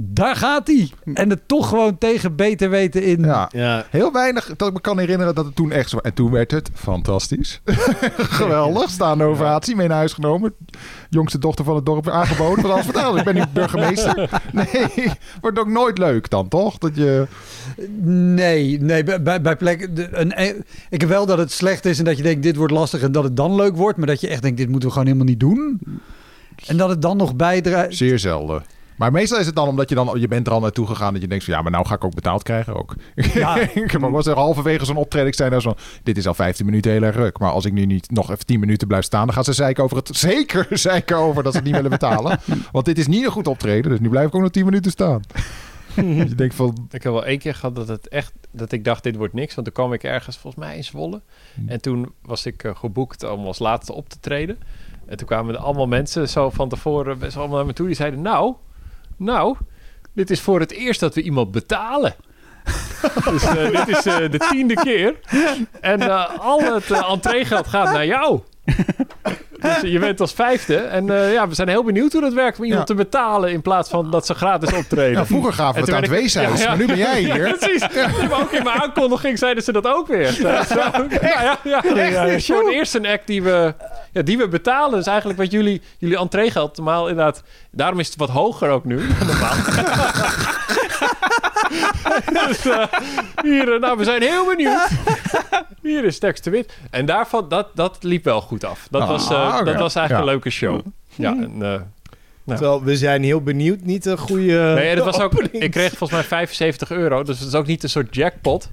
Daar gaat hij. En het toch gewoon tegen beter weten in. Ja. Ja. Heel weinig dat ik me kan herinneren dat het toen echt zo... En toen werd het fantastisch. Geweldig. Staande ovatie. Mee naar huis genomen. Jongste dochter van het dorp aangeboden. Van alles verteld. Ik ben nu burgemeester. Nee, wordt ook nooit leuk dan, toch? Dat je... Nee, nee bij, bij, de- Een, ik heb wel dat het slecht is en dat je denkt, dit wordt lastig en dat het dan leuk wordt. Maar dat je echt denkt, dit moeten we gewoon helemaal niet doen. En dat het dan nog bijdraagt. Zeer zelden. Maar meestal is het dan omdat je dan... Je bent er al naartoe gegaan dat je denkt van... Ja, maar nou ga ik ook betaald krijgen ook. Ja. ik wel eens halverwege zo'n optreden. Ik zei nou zo... Dit is al 15 minuten heel erg ruk. Maar als ik nu niet nog even 10 minuten blijf staan... Dan gaan ze zeiken over het... Zeker zeiken over dat ze het niet willen betalen. Want dit is niet een goed optreden. Dus nu blijf ik ook nog 10 minuten staan. je denkt van... Ik heb wel één keer gehad dat het echt dat ik dacht dit wordt niks, want toen kwam ik ergens volgens mij in Zwolle en toen was ik eh, geboekt om als laatste op te treden. En toen kwamen er allemaal mensen zo van tevoren best wel allemaal naar me toe die zeiden: "Nou, nou, dit is voor het eerst dat we iemand betalen." Dus eh, dit is eh, de tiende keer. En eh, al het entreegeld gaat naar jou. Dus je bent als vijfde. En eh, ja, we zijn heel benieuwd hoe dat werkt om iemand Ja. te betalen in plaats van dat ze gratis optreden. Ja, vroeger gaven we het aan het weeshuis, Ja, ja. maar nu ben jij Ja, hier. precies. Ja, maar ook in mijn aankondiging zeiden ze dat ook weer. Zo. Nou ja, ja, ja, Het is voor het eerst een act die we, ja, die we betalen. Dus eigenlijk wat jullie, jullie entreegeld normaal inderdaad... Daarom is het wat hoger ook nu. dan Normaal. Dus eh, hier, eh, nou, we zijn heel benieuwd. Hier is tekst te wit. En daarvan, dat, dat liep wel goed af. Dat, Ah, was, eh, dat was eigenlijk Ja. een leuke show. Ja, en, eh, Nou. Terwijl we zijn heel benieuwd. Niet een goede Nee, het was ook, ik kreeg volgens mij 75 euro. Dus het is ook niet een soort jackpot.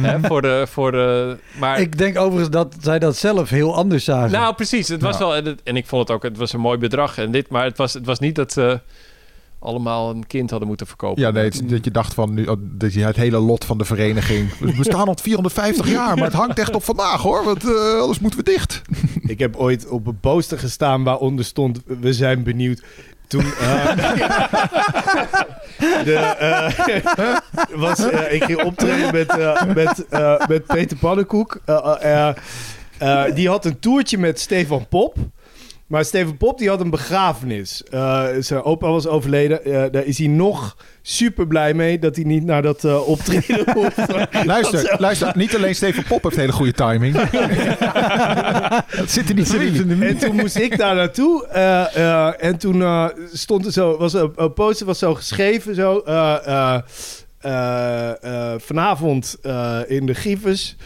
hè, voor de, voor de, maar Ik denk overigens dat zij dat zelf heel anders zagen. Nou, precies. Het was Ja. wel... En, het- en ik vond het ook... Het was een mooi bedrag en dit. Maar het was, het was niet dat ze allemaal een kind hadden moeten verkopen. Ja, nee, het dat je dacht van nu, oh, dat je het hele lot van de vereniging. We bestaan al 450 jaar, maar het hangt echt op vandaag hoor. Want eh, anders moeten we dicht. Ik heb ooit op een poster gestaan waaronder stond... We zijn benieuwd. Toen... eh, de, eh, was, ik ging optreden met, met, eh, met Peter Pannenkoek. Die had een toertje met Stefan Pop. Maar Stefan Pop die had een begrafenis. Eh, zijn opa was overleden. Eh, daar is hij nog super blij mee dat hij niet naar dat eh, optreden hoeft. Luister, luister, niet alleen Steven Pop heeft hele goede timing. dat zit er niet in. En toen moest ik daar naartoe. en toen stond er zo, was een, een poster was zo geschreven zo. vanavond in de Gievers.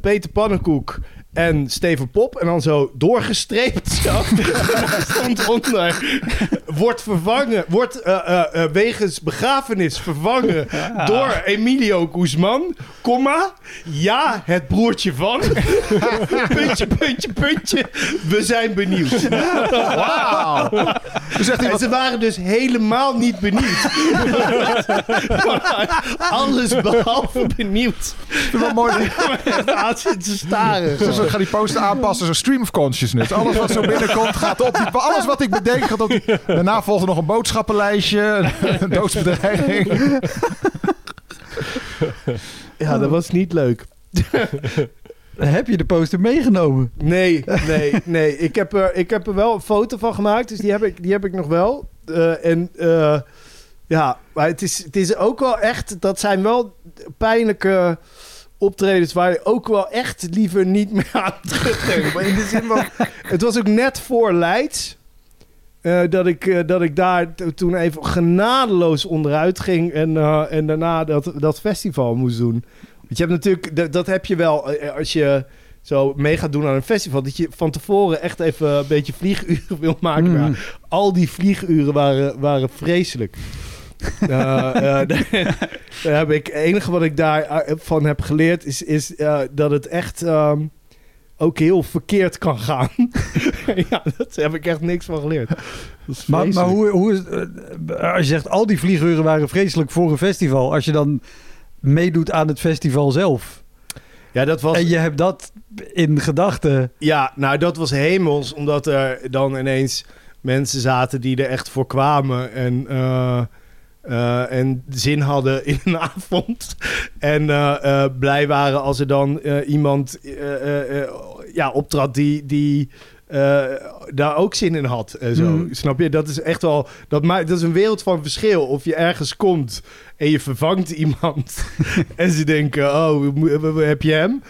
Peter Pannenkoek en Steven Pop. En dan zo doorgestreept. Zo. Stond onder. Wordt vervangen. Wordt eh, eh, eh, wegens begrafenis vervangen door Emilio Guzman. Komma. Ja, het broertje van. puntje, puntje, puntje. We zijn benieuwd. Wauw. Dus iemand, ze waren dus helemaal niet benieuwd. Alles behalve benieuwd. wel mooi. Aan zitten staren. We gaan die poster aanpassen, zo stream of consciousness. Alles wat zo binnenkomt gaat op die... Alles wat ik bedenk gaat op die... Daarna volgt er nog een boodschappenlijstje, een doodsbedreiging. Ja, dat was niet leuk. Heb je de poster meegenomen? Nee, nee, nee. Ik heb er, ik heb er wel een foto van gemaakt, dus die heb ik, die heb ik nog wel. Eh, en eh, ja, maar het is, het is ook wel echt... Dat zijn wel pijnlijke optredens waar je ook wel echt liever niet meer aan terugdenkt. Maar in de zin van... Het was ook net voor Leids... eh, dat, ik, eh, dat ik daar toen even genadeloos onderuit ging... en, eh, en daarna dat, dat festival moest doen. Want je hebt natuurlijk... Dat, dat heb je wel als je zo mee gaat doen aan een festival... dat je van tevoren echt even een beetje vlieguren wil maken. Mm. Maar al die vlieguren waren, waren vreselijk. Eh, eh, heb ik, het enige wat ik daarvan heb geleerd is, is eh, dat het echt ehm, ook heel verkeerd kan gaan. ja, daar heb ik echt niks van geleerd. Maar, maar hoe, hoe is, eh, als je zegt al die vlieguren waren vreselijk voor een festival. Als je dan meedoet aan het festival zelf. Ja, dat was... En je hebt dat in gedachten. Ja, nou dat was hemels, omdat er dan ineens mensen zaten die er echt voor kwamen en, eh, eh, en zin hadden in een avond. En eh, eh, blij waren als er dan iemand ja, optrad die, die daar ook zin in had. En zo. Mhm. Snap je? Dat is echt wel. Dat, maakt, dat is een wereld van verschil. Of je ergens komt en je vervangt iemand. en ze denken: Oh, heb je hem?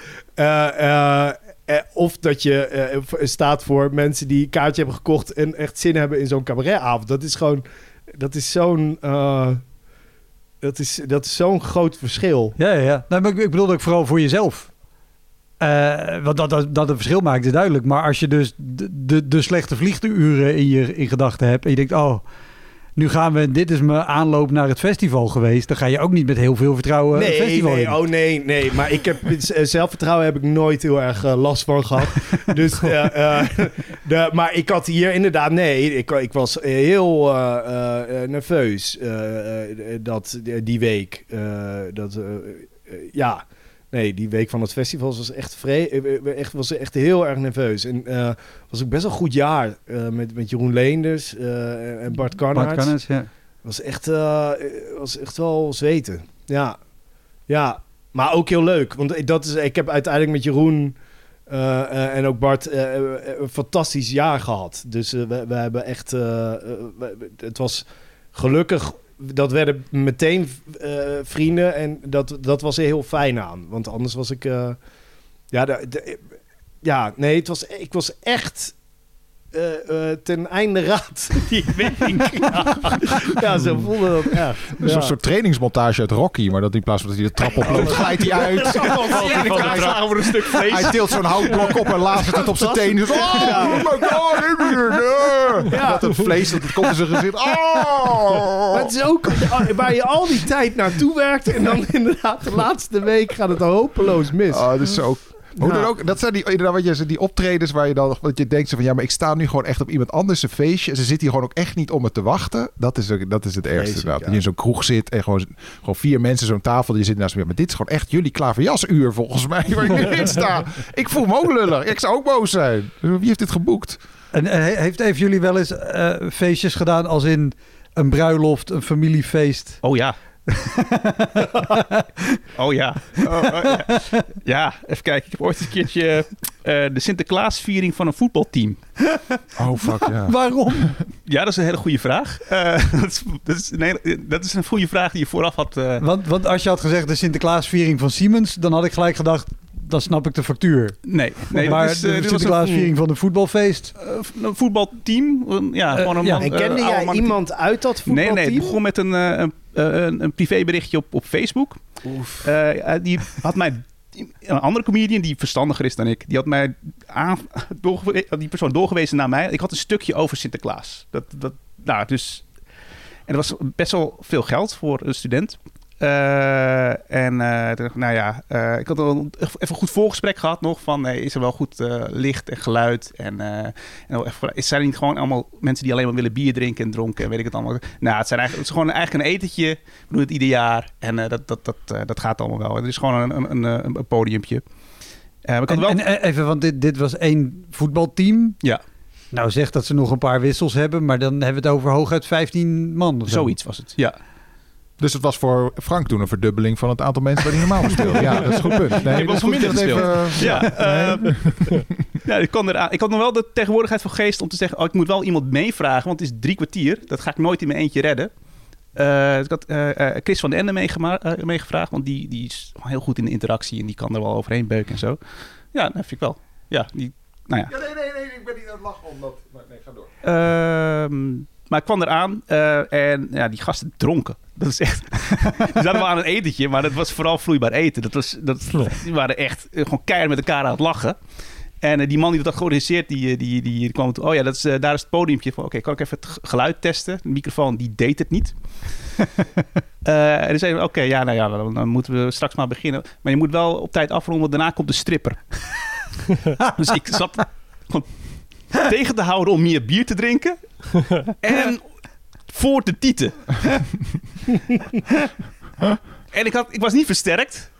Eh, of dat je eh, staat voor mensen die een kaartje hebben gekocht en echt zin hebben in zo'n cabaretavond. Dat is gewoon, dat is zo'n, eh, dat is, dat is zo'n groot verschil. Ja, ja. Nou, maar ik, ik bedoel ook vooral voor jezelf. Want dat, dat, dat een verschil maakt is duidelijk. Maar als je dus de, de, de slechte vliegtuuren in je in gedachten hebt. En je denkt, oh, nu gaan we, dit is mijn aanloop naar het festival geweest. Dan ga je ook niet met heel veel vertrouwen het Nee, festival nee, in. oh nee, nee. Maar ik heb eh, zelfvertrouwen heb ik nooit heel erg eh, last van gehad. dus, de, maar ik had hier inderdaad, nee, ik, ik was heel nerveus dat die week. dat, ja, nee, die week van het festival was echt, vre eh, echt, was echt heel erg nerveus. En eh was ook best wel een goed jaar eh, met, met Jeroen Leenders en Bart Karnaerts. Bart Karnaerts, ja. Was echt, was echt wel zweten. Ja, ja, maar ook heel leuk. Want ik- dat is, ik heb uiteindelijk met Jeroen en ook Bart een fantastisch jaar gehad. Dus we, we hebben echt... we- het was gelukkig... Dat werden meteen eh, vrienden en dat, dat was er heel fijn aan. Want anders was ik... eh, ja, de, ja, nee, het was, ik was echt eh, eh, ten einde raad die week. ja. ja, zo voelde dat echt. Is een soort trainingsmontage uit Rocky, maar dat in plaats van dat hij de trap oploopt, glijdt hij uit. Hij we een stuk vlees. Hij tilt zo'n houtblok op en laat het op zijn tenen. Zo, Oh, oh my god. Ja. Dat het vlees, dat het komt in zijn gezicht. Oh. Maar het is ook waar je al die tijd naartoe werkt en dan inderdaad de laatste week gaat het hopeloos mis. Oh, dat is zo... Hoe dan ook, dat zijn die, inderdaad wat je zegt, die optredens waar je dan wat je denkt zo van ja, maar ik sta nu gewoon echt op iemand anders een feestje. En ze zit hier gewoon ook echt niet om het te wachten. Dat is, dat is het ergste inderdaad. Dat je in zo'n kroeg zit en gewoon, gewoon vier mensen zo'n tafel. Je zit naast me. Maar dit is gewoon echt jullie klaverjasuur volgens mij. Waar ik in sta. Ik voel me ook lullig. Ik zou ook boos zijn. Wie heeft dit geboekt? En eh, heeft even jullie wel eens eh, feestjes gedaan als in een bruiloft, een familiefeest? Oh ja. oh ja. Oh, oh, ja. Ja, even kijken. Ik heb ooit een keertje eh, de Sinterklaasviering van een voetbalteam. Oh fuck ja. Waarom? Ja, dat is een hele goede vraag. Eh, dat, is, dat, is een hele- dat is een goede vraag die je vooraf had. eh, Want, want als je had gezegd de Sinterklaasviering van Siemens, dan had ik gelijk gedacht, dan snap ik de factuur. nee, nee maar dat is, eh, de dit was een- Sinterklaasviering van een voetbalfeest. eh, een voetbalteam. Ja, Eh, gewoon een ja. man, en eh, kende jij iemand uit dat Nee, voetbalteam? nee, het begon met een, eh, een, eh, een, een privéberichtje op, op Facebook. Eh, eh, die had mij... Een andere comedian die verstandiger is dan ik, die had mij aan, die persoon doorgewezen naar mij. Ik had een stukje over Sinterklaas. Dat, dat, nou, dus, en dat was best wel veel geld voor een student. Eh, en eh, nou ja, eh, ik had al een- even een goed voorgesprek gehad nog van is er wel goed licht en geluid en, en zijn er niet gewoon allemaal mensen die alleen maar willen bier drinken en dronken en weet ik het allemaal. Nou, het zijn eigenlijk het is gewoon eigenlijk een etentje. We doen het ieder jaar en dat, dat, dat, dat gaat allemaal wel. Het is gewoon een, een, een, een, podiumpje. En, wel, en, even, want dit, dit was één voetbalteam. ja, Nou zegt dat ze nog een paar wissels hebben, maar dan hebben we het over hooguit 15 man. of zo. zoiets was het. Ja. Dus het was voor Frank toen een verdubbeling van het aantal mensen waar hij normaal op speelde. Ja, dat is een goed punt. Nee, Ik was verminderd dat even- Ja, eh, ja ik, kon eraan, ik had nog wel de tegenwoordigheid van geest om te zeggen... Oh, ik moet wel iemand meevragen, want het is drie kwartier. Dat ga ik nooit in mijn eentje redden. Eh, ik had eh, eh, Chris van den Ende eh, meegevraagd, want die, die is heel goed in de interactie... en die kan er wel overheen beuken en zo. Ja, dat vind ik wel. Ja, die, nou ja. Ja, nee, nee, nee, ik ben niet aan het lachen omdat... maar Nee, ga door. Ehm, maar ik kwam eraan eh, en ja, die gasten dronken. Dat is echt... die zaten wel aan een etentje, maar dat was vooral vloeibaar eten. Dat was, dat, die waren echt eh, gewoon keihard met elkaar aan het lachen. En eh, die man die dat had georganiseerd, die, die, die, die kwam toe. Oh ja, dat is, daar is het podiumpje. Oké, kan ik even het geluid testen? De microfoon, die deed het niet. En dan we, oké, ja, nou ja, dan, dan moeten we straks maar beginnen. Maar je moet wel op tijd afronden, want daarna komt de stripper. dus ik zat gewoon tegen te houden om meer bier te drinken. en voor te tieten. en ik, had, ik was niet versterkt.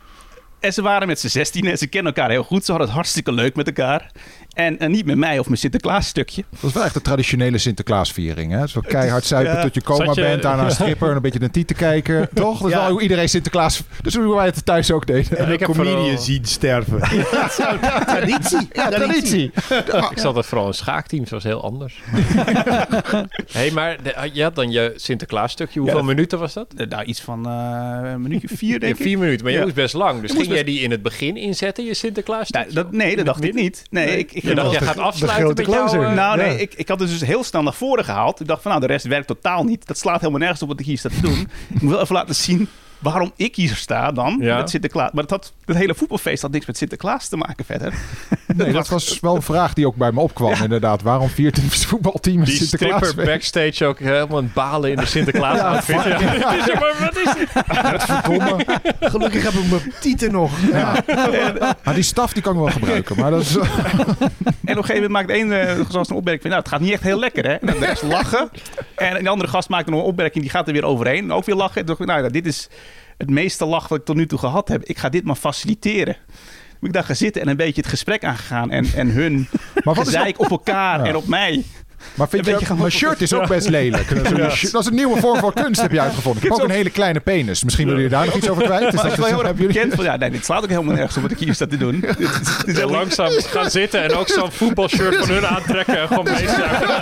En ze waren met z'n 16 en ze kennen elkaar heel goed. Ze hadden het hartstikke leuk met elkaar. En, en niet met mij of mijn Sinterklaas stukje. Dat is wel echt de traditionele Sinterklaasviering. Hè? Zo keihard zuipen ja. tot je coma je- bent, daarna een stripper en een beetje naar tieten kijken. Toch? Dat is Ja. wel hoe iedereen Sinterklaas... Dus hoe wij het thuis ook deden. En ik heb comedian zien sterven. traditie. Ja, traditie. Ik zat het vooral in schaakteams, was heel anders. hey, maar de- je had dan je Sinterklaas stukje. Hoeveel Ja. minuten was dat? Eh, Nou, iets van eh, een minuutje vier, Ja, denk ik. vier minuten, maar je Ja. moest best lang. Dus ging moest jij die in het begin inzetten, je Sinterklaas Nou, stukje? dat, nee, dat dacht ik niet. Nee, ik, ik Je dacht, was jij de- gaat de afsluiten met jou... closer. eh, Nou, nee, ik, ik had het dus heel snel naar voren gehaald. Ik dacht van, nou, de rest werkt totaal niet. Dat slaat helemaal nergens op wat ik hier sta te doen. ik moet wel even laten zien waarom ik hier sta dan Ja. met Sinterklaas. Maar het, had, het hele voetbalfeest had niks met Sinterklaas te maken verder. Nee, dat was wel een vraag die ook bij me opkwam inderdaad. Waarom viert een voetbalteam een die Sinterklaas? stripper backstage ook helemaal het balen in de Sinterklaas outfit. Ja. Zeg maar, wat is dit? Verdomme. Gelukkig heb ik mijn tieten nog. Ja. Maar die staf die kan ik wel gebruiken. Maar dat is... En op een gegeven moment maakt één uh, gast een opmerking van... nou, het gaat niet echt heel lekker, hè? En de rest lachen. En een andere gast maakt nog een opmerking, die gaat er weer overheen. En ook weer lachen. En dacht nou, dit is het meeste lach wat ik tot nu toe gehad heb. Ik ga dit maar faciliteren. Ik daar gaan zitten en een beetje het gesprek aangegaan. En, en hun Maar wat is op elkaar Ja. en op mij. Maar vind je beetje ook, mijn shirt is ook best lelijk. Dat is, een, shirt- dat is een nieuwe vorm van kunst, heb je uitgevonden. Ik heb ook een hele kleine penis. Misschien willen jullie daar nog iets over kwijt? Maar dat- het is wel heel erg hebben jullie- bekend van, ja, nee, dit slaat ook helemaal nergens op wat ik hier sta te doen. Dit Heel langzaam gaan zitten en ook zo'n voetbalshirt van hun aantrekken en gewoon meezagen.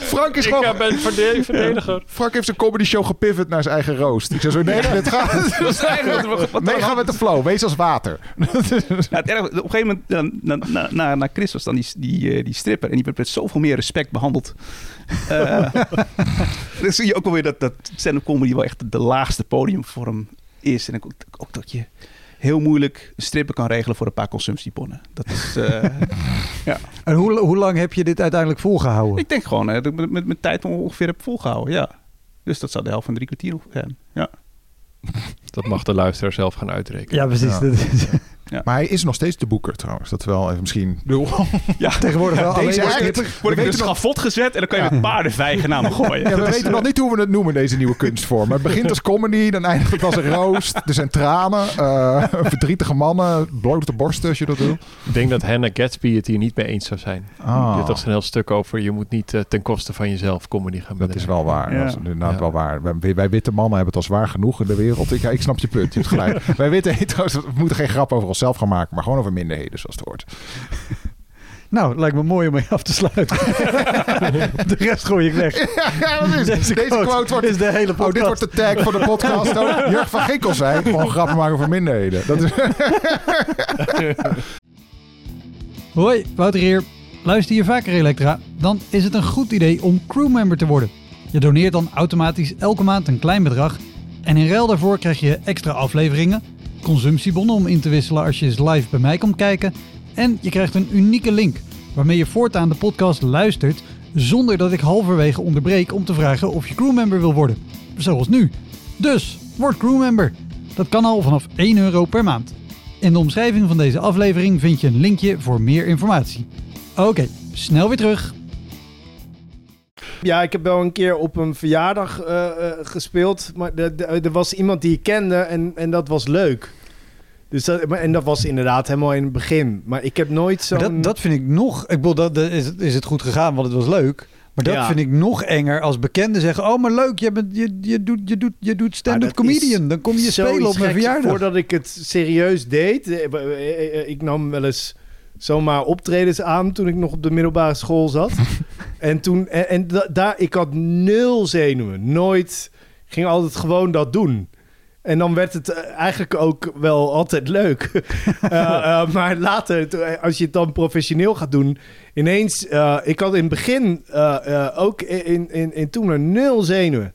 Frank is Ik gewoon... eh, ben verde- verdediger. Frank heeft zijn comedy show gepivot naar zijn eigen roost. Ik zei zo, nee, dit gaat... Dat is eigenlijk wat- wat- Nee, ga met de flow. Wees als water. Ja, het erg, op een gegeven moment, dan, na, na, na, na Chris was dan die, die, eh, die stripper. En die werd met zoveel meer respect behandeld. Eh dan zie je ook wel weer dat, dat stand-up comedy wel echt de laagste podiumvorm is. En ook, ook dat je heel moeilijk een stripper kan regelen voor een paar consumptiebonnen. Dat is, eh, En hoe, hoe lang heb je dit uiteindelijk volgehouden? ik denk gewoon eh, dat ik met, met mijn tijd ongeveer heb volgehouden, ja. Dus dat zou de helft van drie kwartier zijn. Ja. Dat mag de luisteraar zelf gaan uitrekenen. Ja, precies. Ja. Dat is- Maar hij is nog steeds de boeker trouwens. Dat wel even misschien... ja. tegenwoordig wel Deze alleen act- stripper. Word ik in een schafot gezet en dan kan je met paardenvijgen naar me gooien. Ja, we weten nog niet hoe we het noemen, deze nieuwe kunstvorm. Het begint als comedy, dan eindigt het als een roost. Er zijn tranen, eh, verdrietige mannen, blote borsten als je dat wil. Ik denk dat Hannah Gatsby het hier niet mee eens zou zijn. Ah. Hebt toch een heel stuk over, je moet niet eh, ten koste van jezelf comedy gaan Dat bedrijven. is wel waar. Ja. Dat is inderdaad Ja. wel waar. Wij, wij witte mannen hebben het al zwaar genoeg in de wereld. Ik, ja, ik snap je punt. Je hebt gelijk. wij witte hetero's we moeten geen grap over onszelf gaan maken, maar gewoon over minderheden, zoals het hoort. Nou, lijkt me mooi om mee af te sluiten. de rest gooi ik weg. Ja, dat is, deze, quote wordt... is de hele Oh, podcast. dit wordt de tag voor de podcast. Oh, Jurg van Ginkel zei, gewoon grappen maken over minderheden. Dat is, Hoi, Wouter hier. Luister je vaker Elektra? Dan is het een goed idee om crewmember te worden. Je doneert dan automatisch elke maand een klein bedrag. En in ruil daarvoor krijg je extra afleveringen, consumptiebonnen om in te wisselen als je eens live bij mij komt kijken. En je krijgt een unieke link waarmee je voortaan de podcast luistert zonder dat ik halverwege onderbreek om te vragen of je crewmember wil worden. Zoals nu. Dus, word crewmember. Dat kan al vanaf 1 euro per maand. In de omschrijving van deze aflevering vind je een linkje voor meer informatie. Oké, snel weer terug. Ja, ik heb wel een keer op een verjaardag eh, eh, gespeeld. Maar er was iemand die ik kende en, en dat was leuk. Dus dat, maar- en dat was inderdaad helemaal in het begin. Maar ik heb nooit zo'n... Dat, dat vind ik nog. Ik bedoel, dat, dat is, is het goed gegaan, want het was leuk. Maar dat Ja. vind ik nog enger als bekenden zeggen: Oh, maar leuk, je, bent, je, je doet, je doet, je doet stand-up comedian. Dan kom je spelen op mijn verjaardag. Voordat ik het serieus deed... eh, Ik nam wel eens zomaar optredens aan toen ik nog op de middelbare school zat. en toen... En, en da- daar... Ik had nul zenuwen. Nooit... Ging altijd gewoon dat doen. En dan werd het eh, eigenlijk ook wel altijd leuk. Eh, eh, maar later, als je het dan professioneel gaat doen... Ineens... ik had in het begin ook in, in, in toen er nul zenuwen.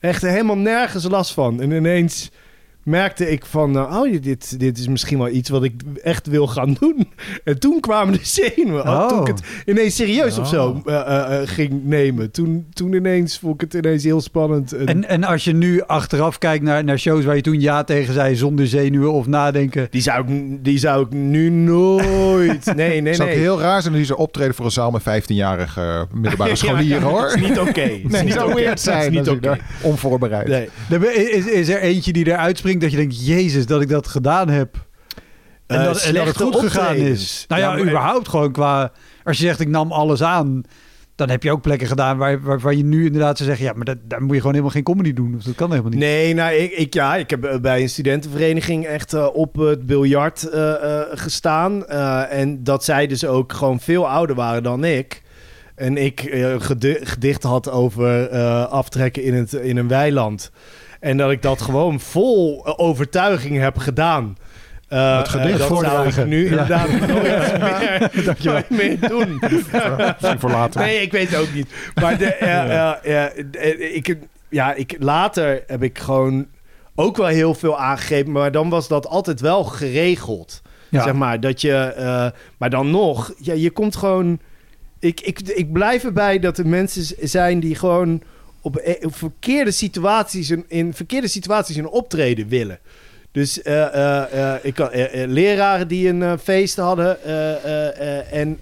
Echt helemaal nergens last van. En ineens merkte ik van... eh, oh, dit, dit is misschien wel iets wat ik echt wil gaan doen. En toen kwamen de zenuwen. Oh. Toen ik het ineens serieus of zo eh, eh, eh, ging nemen. Toen, toen ineens vond ik het ineens heel spannend. En- En, en als je nu achteraf kijkt naar, naar shows waar je toen ja tegen zei, zonder zenuwen of nadenken. Die zou ik, die zou ik nu nooit. Nee, nee, zou nee. ook heel raar zijn als ze optreden voor een zaal met 15-jarige middelbare scholieren, hoor. Het is niet oké. Het is Nee, niet zou oké. weird zijn. is niet daar Onvoorbereid. Nee. Er Is, is er eentje die eruit dat je denkt: Jezus, dat ik dat gedaan heb. En, Eh, dat, en dat het goed gegaan is. Nou ja, Ja, maar- überhaupt gewoon qua... Als je zegt, ik nam alles aan... Dan heb je ook plekken gedaan waar, waarvan je nu inderdaad zou zeggen... Ja, maar dat, daar moet je gewoon helemaal geen comedy doen. Of dat kan helemaal niet. Nee, nou, ik, ik, ja, ik heb eh, bij een studentenvereniging echt eh, op het biljart gestaan. En dat zij dus ook gewoon veel ouder waren dan ik. En ik gedi- gedicht had over aftrekken in, het, in een weiland. En dat ik dat gewoon vol eh, overtuiging heb gedaan. Eh, Het gedicht eh, dat zou ik nu Ja. inderdaad nooit meer, meer doen. Misschien voor later. Nee, ik weet het ook niet. Maar de, eh, eh, eh, eh, ik, ja, ik, later heb ik gewoon ook wel heel veel aangegeven. Maar dan was dat altijd wel geregeld. Ja. Zeg maar, dat je... eh, maar dan nog, ja, je komt gewoon... Ik, ik, ik blijf erbij dat er mensen zijn die gewoon op, eh, op verkeerde situaties... In verkeerde situaties een optreden willen. Dus eh, eh, ik eh, leraren die een feest hadden en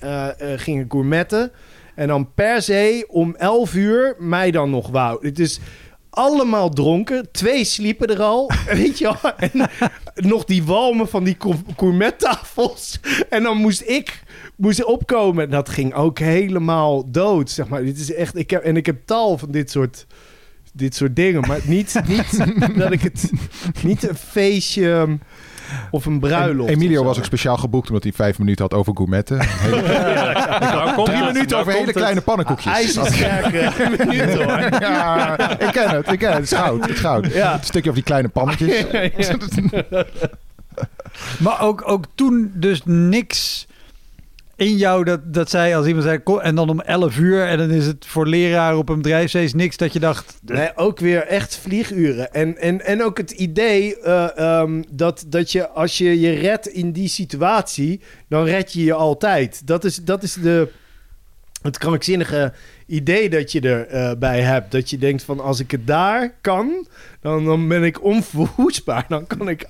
gingen gourmetten. En dan per se om 11 uur mij dan nog wou. Het is allemaal dronken. Twee sliepen er al. Weet je wel? En nog die walmen van die gour- gourmettafels. En dan moest ik moest opkomen. En dat ging ook helemaal dood. Zeg maar. Dit is echt, ik heb, en ik heb tal van dit soort, dit soort dingen. Maar niet, niet dat ik het... Niet een feestje um, of een bruiloft. Emilio was ook speciaal geboekt omdat hij vijf minuten had over gourmetten. Hele- komt Drie minuten over hele kleine pannenkoekjes. IJzersterke minuten hoor. Ja, ik ken het, ik ken het. Het is goud, het is goud. Ja. Een stukje over die kleine pannetjes. Maar ook, ook toen dus niks in jou dat, dat zei als iemand zei... "Kom," en dan om 11 uur en dan is het voor leraar op een bedrijfsfeest niks dat je dacht... Nee, ook weer echt vlieguren. En, en, en ook het idee eh, ehm, dat, dat je als je je redt in die situatie, dan red je je altijd. Dat is, dat is de, het krankzinnige idee dat je erbij bij hebt. Dat je denkt van als ik het daar kan, dan, dan ben ik onverwoestbaar. Dan kan ik,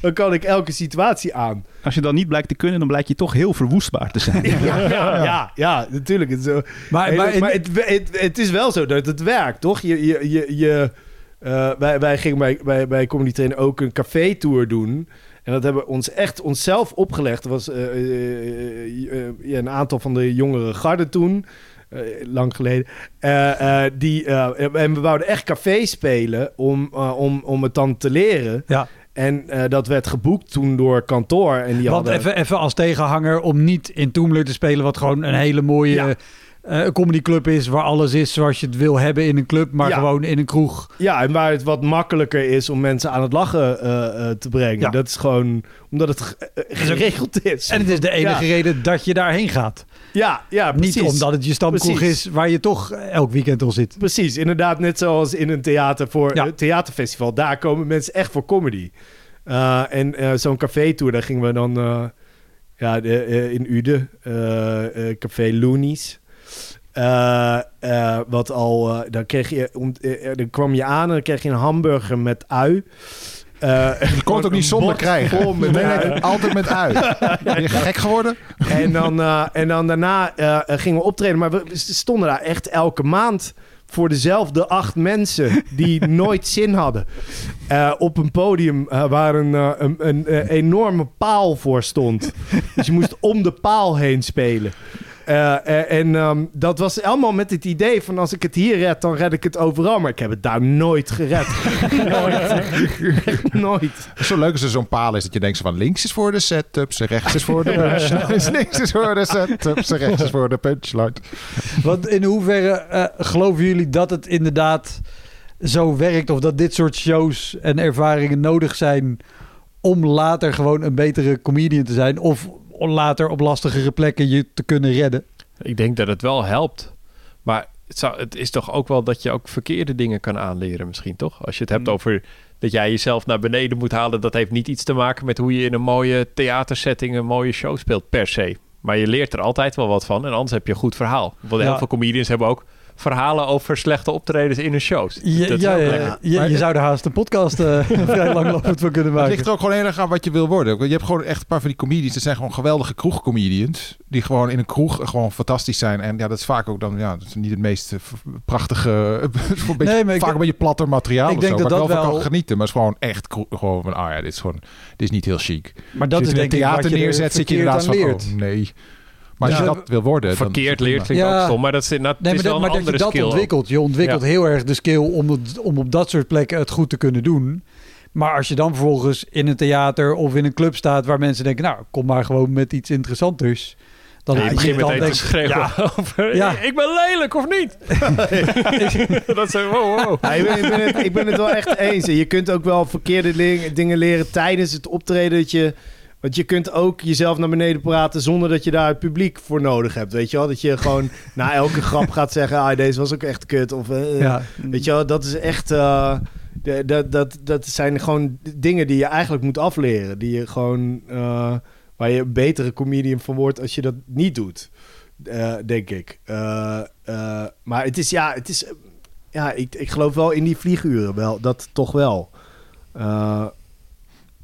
dan kan ik elke situatie aan. Als je dan niet blijkt te kunnen, dan blijkt je toch heel verwoestbaar te zijn. Ja, ja, ja, ja, natuurlijk. Het is zo. Maar, maar, het, het, het is wel zo dat het werkt, toch? Je, je, je, je, eh, wij, wij gingen bij, bij, bij Comedy Train ook een café-tour doen. En dat hebben we ons echt onszelf opgelegd. Er was eh, eh, eh, eh, een aantal van de jongere garden toen. Eh, lang geleden. Eh, eh, die, en we wouden echt café spelen om, om, om het dan te leren. ja, En dat werd geboekt toen door kantoor. En die want hadden... even, even als tegenhanger om niet in Toemler te spelen... wat gewoon een hele mooie Ja. eh, comedyclub is... waar alles is zoals je het wil hebben in een club... maar Ja. gewoon in een kroeg. Ja, en waar het wat makkelijker is om mensen aan het lachen te brengen. Ja. Dat is gewoon omdat het ge- geregeld is. En het is de enige reden dat je daarheen gaat. Ja, ja precies. Niet omdat het je stamkroeg Precies. is waar je toch elk weekend al zit. Precies, inderdaad. Net zoals in een theater voor Ja. een theaterfestival. Daar komen mensen echt voor comedy. Eh, en eh, zo'n café-tour, daar gingen we dan eh, ja, de, in Uden. eh, café Loonies. Wat al, dan kreeg je, om, dan kwam je aan en dan kreeg je een hamburger met ui. Eh, Je kon het ook niet zonder krijgen. Met Nee, nee, altijd met uit. Ben je gek geworden? En dan, eh, en dan daarna eh, gingen we optreden. Maar we stonden daar echt elke maand voor dezelfde acht mensen die nooit zin hadden. Op een podium waar een, een, een, enorme paal voor stond. Dus je moest om de paal heen spelen. Eh, eh, en ehm, dat was allemaal met het idee van als ik het hier red, dan red ik het overal. Maar ik heb het daar nooit gered. nooit. Echt nooit. Zo leuk als er zo'n paal is dat je denkt van links is voor de setups en rechts is voor de punchlines. links is voor de setups en rechts is voor de punchline. Want in hoeverre eh, geloven jullie dat het inderdaad zo werkt? Of dat dit soort shows en ervaringen nodig zijn om later gewoon een betere comedian te zijn? Of later op lastigere plekken je te kunnen redden? Ik denk dat het wel helpt. Maar het, zou, het is toch ook wel dat je ook verkeerde dingen kan aanleren misschien, toch? Als je het hebt Mm. over dat jij jezelf naar beneden moet halen... dat heeft niet iets te maken met hoe je in een mooie theatersetting... een mooie show speelt per se. Maar je leert er altijd wel wat van en anders heb je een goed verhaal. Want Ja. heel veel comedians hebben ook verhalen over slechte optredens in hun shows. Dat ja, je, zou er haast een podcast eh, vrij langlopend van kunnen Het maken. ligt er ook gewoon heel erg aan wat je wil worden. Je hebt gewoon echt een paar van die comedians. Dat zijn gewoon geweldige kroegcomedians. Die gewoon in een kroeg gewoon fantastisch zijn. En ja, dat is vaak ook dan, ja, dat is niet het meest eh, prachtige, voor een beetje, Nee, maar ik vaak denk- een beetje platter materiaal ik of denk zo. dat waar ik dat wel kan genieten. Maar het is gewoon echt kroeg, gewoon van, ah ja, dit is gewoon, dit is niet heel chic. Maar dat is het denk ik wat je er neerzet, zit je inderdaad van, leert. oh, nee. Maar als Ja. je dat wil worden... Verkeerd leert klinkt Ja. ook stom, maar dat is, nou, het Nee, is maar, wel dat, een maar dat je dat skill ook. ontwikkelt. Je ontwikkelt Ja. heel erg de skill om, het, om op dat soort plekken het goed te kunnen doen. Maar als je dan vervolgens in een theater of in een club staat waar mensen denken, nou, kom maar gewoon met iets interessanters. Dan Ja, je begint dan meteen te schreeuwen Ja, over... Ja. Ik ben lelijk, of niet? dat zijn... Wow, wow. Ja, ik, ben, ik, ben het, ik ben het wel echt eens. Je kunt ook wel verkeerde dingen leren tijdens het optreden. Dat je, want je kunt ook jezelf naar beneden praten zonder dat je daar het publiek voor nodig hebt. Weet je wel? Dat je gewoon na elke grap gaat zeggen: ah, deze was ook echt kut. Of, eh, ja. Weet je wel, dat is echt. eh, dat, dat, dat zijn gewoon dingen die je eigenlijk moet afleren. Die je gewoon. eh, waar je een betere comedian van wordt als je dat niet doet. Denk ik. Maar het is ja, het is. ja, ik, ik geloof wel in die vlieguren wel. Dat toch wel.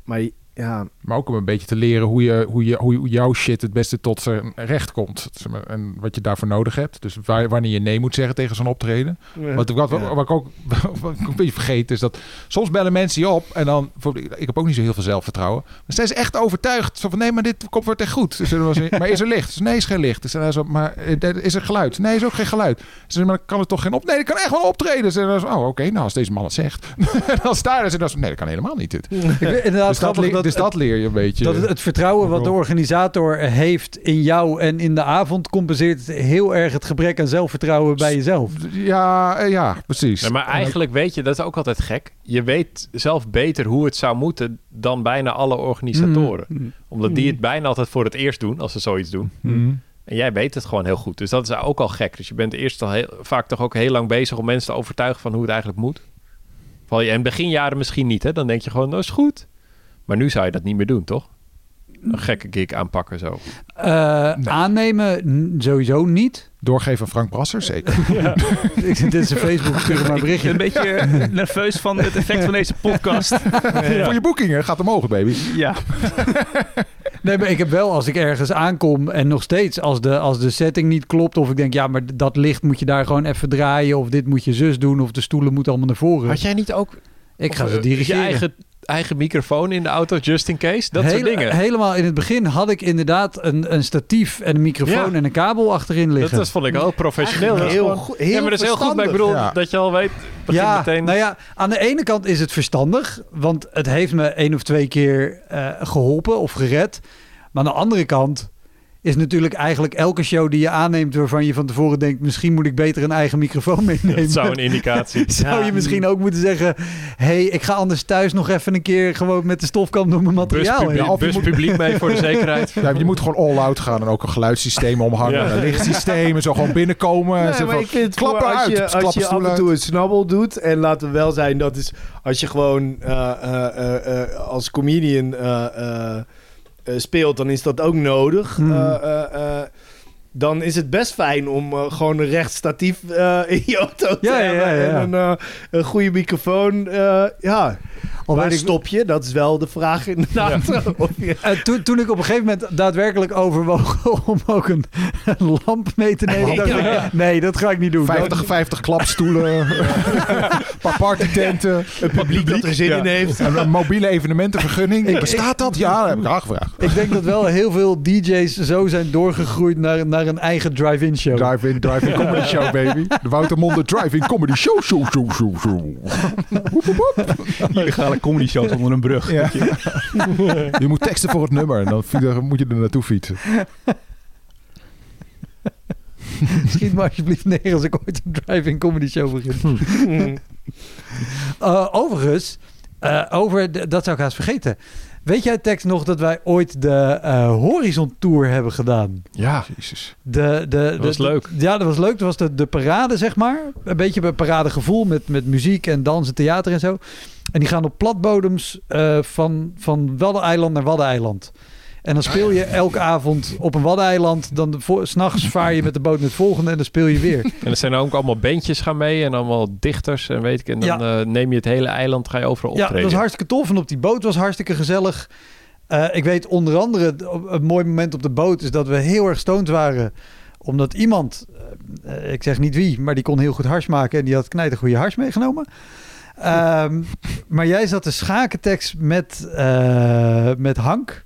Maar ja, Maar ook om een beetje te leren hoe, je, hoe, je, hoe jouw shit het beste tot zijn recht komt. En wat je daarvoor nodig hebt. Dus waar, wanneer je nee moet zeggen tegen zo'n optreden. Wat, wat, wat, Ja. wat ik ook wat ik ook een beetje vergeet is dat soms bellen mensen je op en dan, ik heb ook niet zo heel veel zelfvertrouwen. Maar zijn ze echt overtuigd? Zo van nee, maar dit komt wordt echt goed. Dus maar is er licht? Dus nee, is geen licht. Dus dan zo, maar eh, is er geluid? Nee, is ook geen geluid. Dus maar kan het toch geen op? Nee, dat kan echt wel optreden. Dus dan zo, oh, oké, nou als deze man het zegt, dan sta je er. Dan zo, nee, dat kan helemaal niet. Dit. Ik inderdaad Dus, dat, dat, dus dat leer je een beetje. dat het, het vertrouwen wat de organisator heeft in jou en in de avond compenseert heel erg het gebrek aan zelfvertrouwen bij jezelf. ja, eh, ja, precies. Maar eigenlijk weet je, dat is ook altijd gek. Je weet zelf beter hoe het zou moeten dan bijna alle organisatoren. Mm. Omdat die het bijna altijd voor het eerst doen, als ze zoiets doen. En jij weet het gewoon heel goed. Dus dat is ook al gek. Dus je bent eerst al heel, vaak toch ook heel lang bezig om mensen te overtuigen van hoe het eigenlijk moet. Val je in beginjaren misschien niet, hè? Dan denk je gewoon, dat is goed. Maar nu zou je dat niet meer doen, toch? Een gekke gig aanpakken zo. Eh, Nee. Aannemen sowieso niet. Doorgeven aan Frank Brasser, zeker. Ik- Dit is een Facebook, stuur maar een Ik berichtje. ben een beetje nerveus van het effect van deze podcast. Voor je boekingen gaat omhoog, baby. Ja, Nee, maar ik heb wel als ik ergens aankom en nog steeds als de, als de setting niet klopt of ik denk ja, maar dat licht moet je daar gewoon even draaien of dit moet je zus doen of de stoelen moeten allemaal naar voren. Had jij niet ook Ik ga ze eh, dirigeren. je eigen, eigen microfoon in de auto, just in case? Dat soort dingen. Helemaal in het begin had ik inderdaad een, een statief en een microfoon Ja. en een kabel achterin liggen. Dat was, vond ik wel professioneel. Heel, gewoon- goed, heel ja, maar dat is heel goed. Maar ik bedoel, Ja. dat je al weet, begin ja, meteen... nou ja, aan de ene kant is het verstandig, want het heeft me één of twee keer eh, geholpen of gered. Maar aan de andere kant is natuurlijk eigenlijk elke show die je aanneemt waarvan je van tevoren denkt, misschien moet ik beter een eigen microfoon meenemen. dat zou een indicatie. Zou je misschien ook moeten zeggen, hey, ik ga anders thuis nog even een keer gewoon met de stofkam door mijn materiaal Buspubliek, moet- buspubliek mee voor de zekerheid. Ja, je moet gewoon all-out gaan en ook een geluidssysteem omhangen. Ja. Een lichtsysteem en zo gewoon binnenkomen. Nee, Zo maar van, ik vind het klap als eruit, je, als je af en uit. toe een snabbel doet. En laten we wel zijn, dat is als je gewoon eh, eh, eh, als comedian eh, eh, eh, speelt, dan is dat ook nodig. Hmm. Dan is het best fijn om eh, gewoon een recht statief eh, in je auto te Ja, ja, hebben. ja, ja. En een, eh, een goede microfoon. eh, ja, Al waar ik- stop je? Dat is wel de vraag inderdaad. Eh, toen, toen ik op een gegeven moment daadwerkelijk overwoog om ook een, een lamp mee te nemen, ik, nee, dat ga ik niet doen. 50, 50 klapstoelen, een paar partytenten, een publiek dat er zin in heeft. een, een mobiele evenementenvergunning. Bestaat dat? Ja, dat heb ik aangevraagd. Ik denk dat wel heel veel DJ's zo zijn doorgegroeid naar, naar een eigen drive-in show. Drive-in, drive-in comedy show, baby. De Wouter Monde drive-in comedy show, show, show, show, show. illegale comedy shows onder een brug. Ja. Je moet teksten voor het nummer en dan moet je er naartoe fietsen. Schiet me alsjeblieft neer als ik ooit een drive-in comedy show begin. Eh, overigens, eh, over de- dat zou ik haast vergeten. Weet jij, Tex, nog dat wij ooit de eh, Horizon Tour hebben gedaan? Ja. Jezus. De, de, Dat was de- leuk. Ja, dat was leuk. Dat was de, de parade, zeg maar. Een beetje een paradegevoel met, met muziek en dansen, theater en zo. En die gaan op platbodems eh, van, van Waddeneiland naar Waddeneiland. En dan speel je elke avond op een Waddeneiland. Dan s'nachts vaar je met de boot naar het volgende en dan speel je weer. En er zijn ook allemaal bandjes gaan mee en allemaal dichters en weet ik. En dan eh, neem je het hele eiland, ga je overal Ja, optreden. dat was hartstikke tof. En op die boot was hartstikke gezellig. Eh, ik weet onder andere, een mooi moment op de boot is dat we heel erg stoned waren. Omdat iemand, eh, ik zeg niet wie, maar die kon heel goed hars maken. En die had een goede hars meegenomen. Ehm, maar jij zat de schakentekst met, met Hank,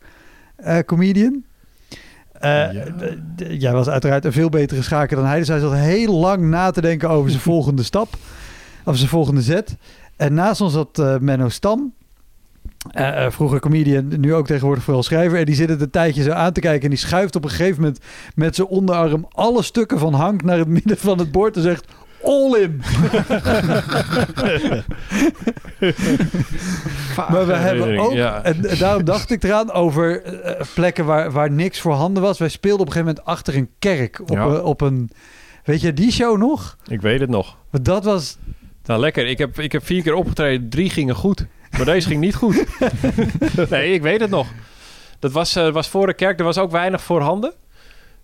comedian. Eh, Ja. Jij was uiteraard een veel betere schaker dan hij. Dus hij zat heel lang na te denken over zijn volgende stap. Of zijn volgende zet. En naast ons zat eh, Menno Stam. Eh, eh, vroeger comedian, nu ook tegenwoordig vooral schrijver. En die zit het een tijdje zo aan te kijken. En die schuift op een gegeven moment met zijn onderarm alle stukken van Hank naar het midden van het bord. En zegt: All in. Maar we hebben ook, Ja. en, en daarom dacht ik eraan over eh, plekken waar, waar niks voorhanden was. Wij speelden op een gegeven moment achter een kerk. Op, Ja. een, op een, weet je die show nog? Ik weet het nog. Dat was, Nou, lekker. Ik heb, ik heb vier keer opgetreden. Drie gingen goed. Maar deze ging niet goed. nee, ik weet het nog. Dat was, eh, was voor de kerk. Er was ook weinig voorhanden.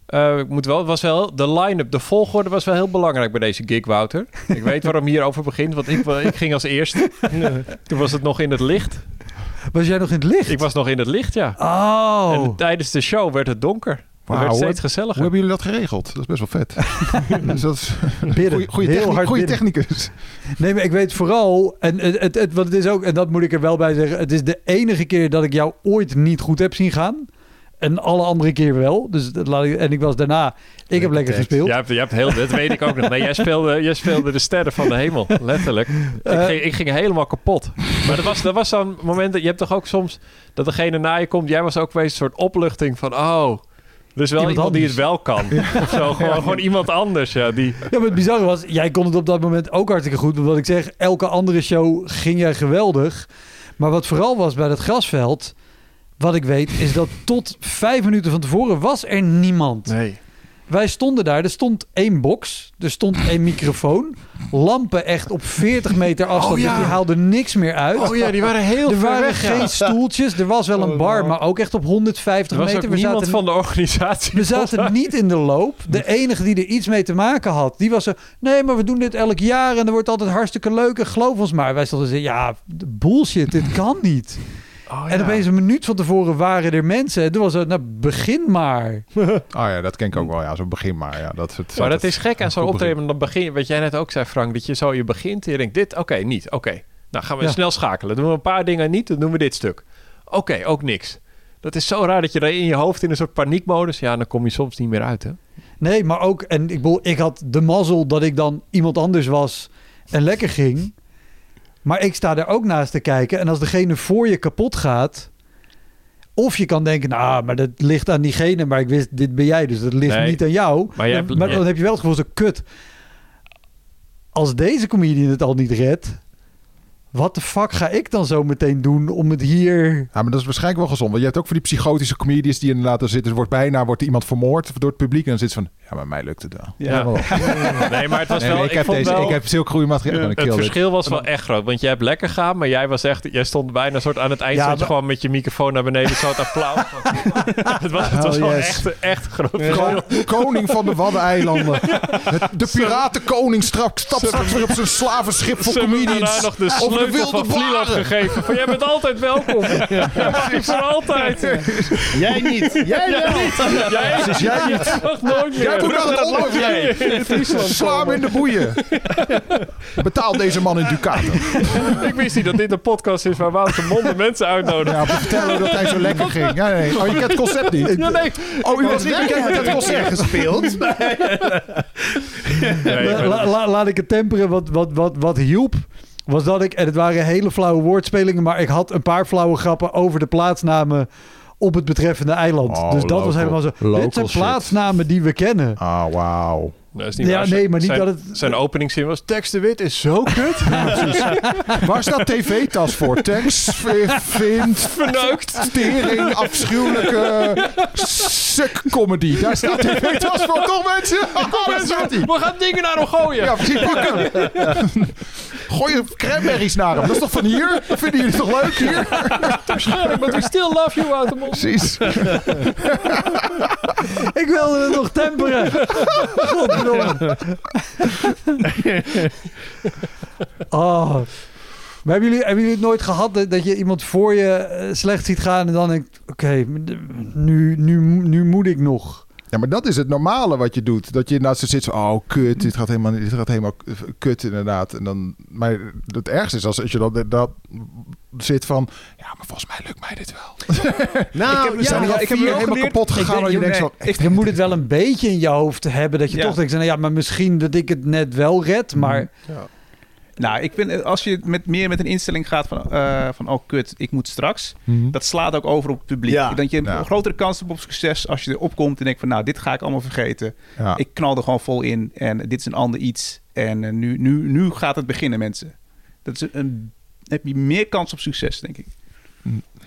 Eh, ik moet wel, het was wel, de line-up, de volgorde was wel heel belangrijk bij deze gig, Wouter. Ik weet waarom hierover begint, want ik, ik ging als eerste. Toen was het nog in het licht. Was jij nog in het licht? Ik was nog in het licht, ja. Oh. En tijdens de show werd het donker. Het werd hoe, steeds hoe gezelliger. hebben jullie dat geregeld? Dat is best wel vet. dus dat is Bidden. goeie, goeie, Heel techni- hard goeie bidden. technicus. Nee, maar ik weet vooral, en het, het, het, wat het is ook, en dat moet ik er wel bij zeggen, het is de enige keer dat ik jou ooit niet goed heb zien gaan. En alle andere keer wel. Dus dat laat ik, en ik was daarna, ik heb lekker gespeeld. Jij hebt, jij hebt heel, dat weet ik ook nog. Nee, jij speelde, jij speelde de sterren van de hemel, letterlijk. ik, Eh. ging, ik ging helemaal kapot. Maar dat was, dat was zo'n moment, dat je hebt toch ook soms dat degene na je komt. Jij was ook geweest een soort opluchting van, oh, er is wel Iemand iemand, die het wel kan. Of zo, gewoon, gewoon iemand anders, ja. Die, Ja, maar het bizarre was, jij kon het op dat moment ook hartstikke goed. Want wat ik zeg, elke andere show ging jij geweldig. Maar wat vooral was bij dat grasveld, wat ik weet, is dat tot vijf minuten van tevoren was er niemand. nee. Wij stonden daar, er stond één box, er stond één microfoon, lampen echt op 40 meter afstand, Oh ja. dus die haalden niks meer uit. Oh ja, die waren heel er ver waren weg, ja. geen stoeltjes, er was wel een Oh, bar, maar ook echt op 150 Er was meter. ook We niemand zaten, van de organisatie. we zaten niet in de loop. De enige die er iets mee te maken had, die was zo... Nee, maar we doen dit elk jaar en er wordt altijd hartstikke leuk en geloof ons maar. Wij stonden zo, ja, bullshit, dit kan niet. Oh, En opeens een minuut van tevoren waren er mensen. En toen was het, nou, begin maar. Oh ja, dat ken ik ook wel. Ja, zo'n begin maar. Ja, dat, het, Maar dat is gek aan zo'n optreden. Dan begin, wat jij net ook zei, Frank, dat je zo je begint en je denkt dit, oké, niet, oké. Nou gaan we Ja. snel schakelen. Doen we een paar dingen niet, dan doen we dit stuk. Oké, ook niks. Dat is zo raar dat je er in je hoofd in een soort paniekmodus, ja, dan kom je soms niet meer uit, hè? Nee, maar ook... En ik, bedoel, ik had de mazzel dat ik dan iemand anders was en lekker ging. Maar ik sta er ook naast te kijken. En als degene voor je kapot gaat... Of je kan denken, nou, maar dat ligt aan diegene. Maar ik wist, dit ben jij, dus dat ligt Nee. niet aan jou. Maar hebt- maar dan heb je wel het gevoel, zo kut. Als deze comedian het al niet redt... Wat de fuck ga ik dan zo meteen doen om het hier... Ja, maar dat is waarschijnlijk wel gezond. Want je hebt ook voor die psychotische comedians die inderdaad er zitten. Er wordt bijna wordt iemand vermoord door het publiek. En dan zit ze van, ja, maar mij lukt het wel. Ja. Nee, maar het was Nee, wel... nee, ik, heb vond deze, wel- ik heb zulke goede materiaal. het verschil was wel echt groot. Want jij hebt lekker gaan, maar jij was echt... Jij stond bijna soort aan het eind... Ja, maar- gewoon met je microfoon naar beneden. Zo het applaus. het was, het was Oh, wel yes. echt, echt een groot verschil. Ko- koning van de Waddeneilanden. Het- De piratenkoning straks stapt straks weer op zijn slavenschip voor comedians. nog de de sleutel wilde van Vlieland gegeven. Van, jij bent altijd welkom. Ja, voor altijd. Jij niet. Jij wel. Jij, Precies, jij niet. Nog nooit meer. Naar het Terug land, jij. Sla hem in de boeien. Betaal deze man in ducaten. Ik wist niet dat dit een podcast is waar Wouter Monde mensen uitnodigt. Ja, om te vertellen dat hij zo lekker ging. Ja, nee. Oh, je kent het concept niet? Ja, nee. Oh, u was niet bekend met het concept. gespeeld. Nee, la- laat ik het temperen. Wat, wat, wat, wat hielp, was dat ik... En het waren hele flauwe woordspelingen... maar ik had een paar flauwe grappen over de plaatsnamen... op het betreffende eiland. Oh, dus dat local- was helemaal zo... Dit zijn shit. plaatsnamen die we kennen. Ah, wauw. Dat is niet Ja, waar. nee, maar niet zijn, dat het- Zijn openingszin was... Tex de Wit is zo kut. Waar staat tv-tas voor? Tex, vind, Verneukt. stering, afschuwelijke suk-comedy. Daar staat tv-tas voor. Toch mensen? Staat hij. We gaan dingen naar hem gooien. Ja, precies. Pakken. Gooi je cranberries naar hem. Dat is toch van hier? Vinden jullie toch leuk hier? But we still love you, Wouter Monde. Precies. Ik wilde het nog temperen. Godverdomme. Oh. Maar hebben jullie, hebben jullie het nooit gehad dat, dat je iemand voor je eh, slecht ziet gaan... en dan denkt, oké, nu, nu, nu moet ik nog... Ja, maar dat is het normale wat je doet. Dat je naast ze zit van, oh kut, dit gaat helemaal, dit gaat helemaal kut inderdaad. En dan, maar het ergste is als, als je dat, dat zit van, ja, maar volgens mij lukt mij dit wel. Nou, We zijn ja, hier ik heb helemaal geleerd- kapot gegaan. denk- je nee, denkt zo, ik- Je moet het wel een beetje in je hoofd hebben... dat je Ja. toch denkt, nou ja, maar misschien dat ik het net wel red... maar Nou, ik vind, eh, als je met, meer met een instelling gaat van, eh, van oh kut, ik moet straks. Mhm. Dat slaat ook over op het publiek. Ja. Dat je een grotere kans hebt op succes als je erop komt en denkt van nou, dit ga ik allemaal vergeten. Ja. Ik knal er gewoon vol in en dit is een ander iets. En eh, nu, nu, nu gaat het beginnen, mensen. Dat is een, heb je meer kans op succes, denk ik.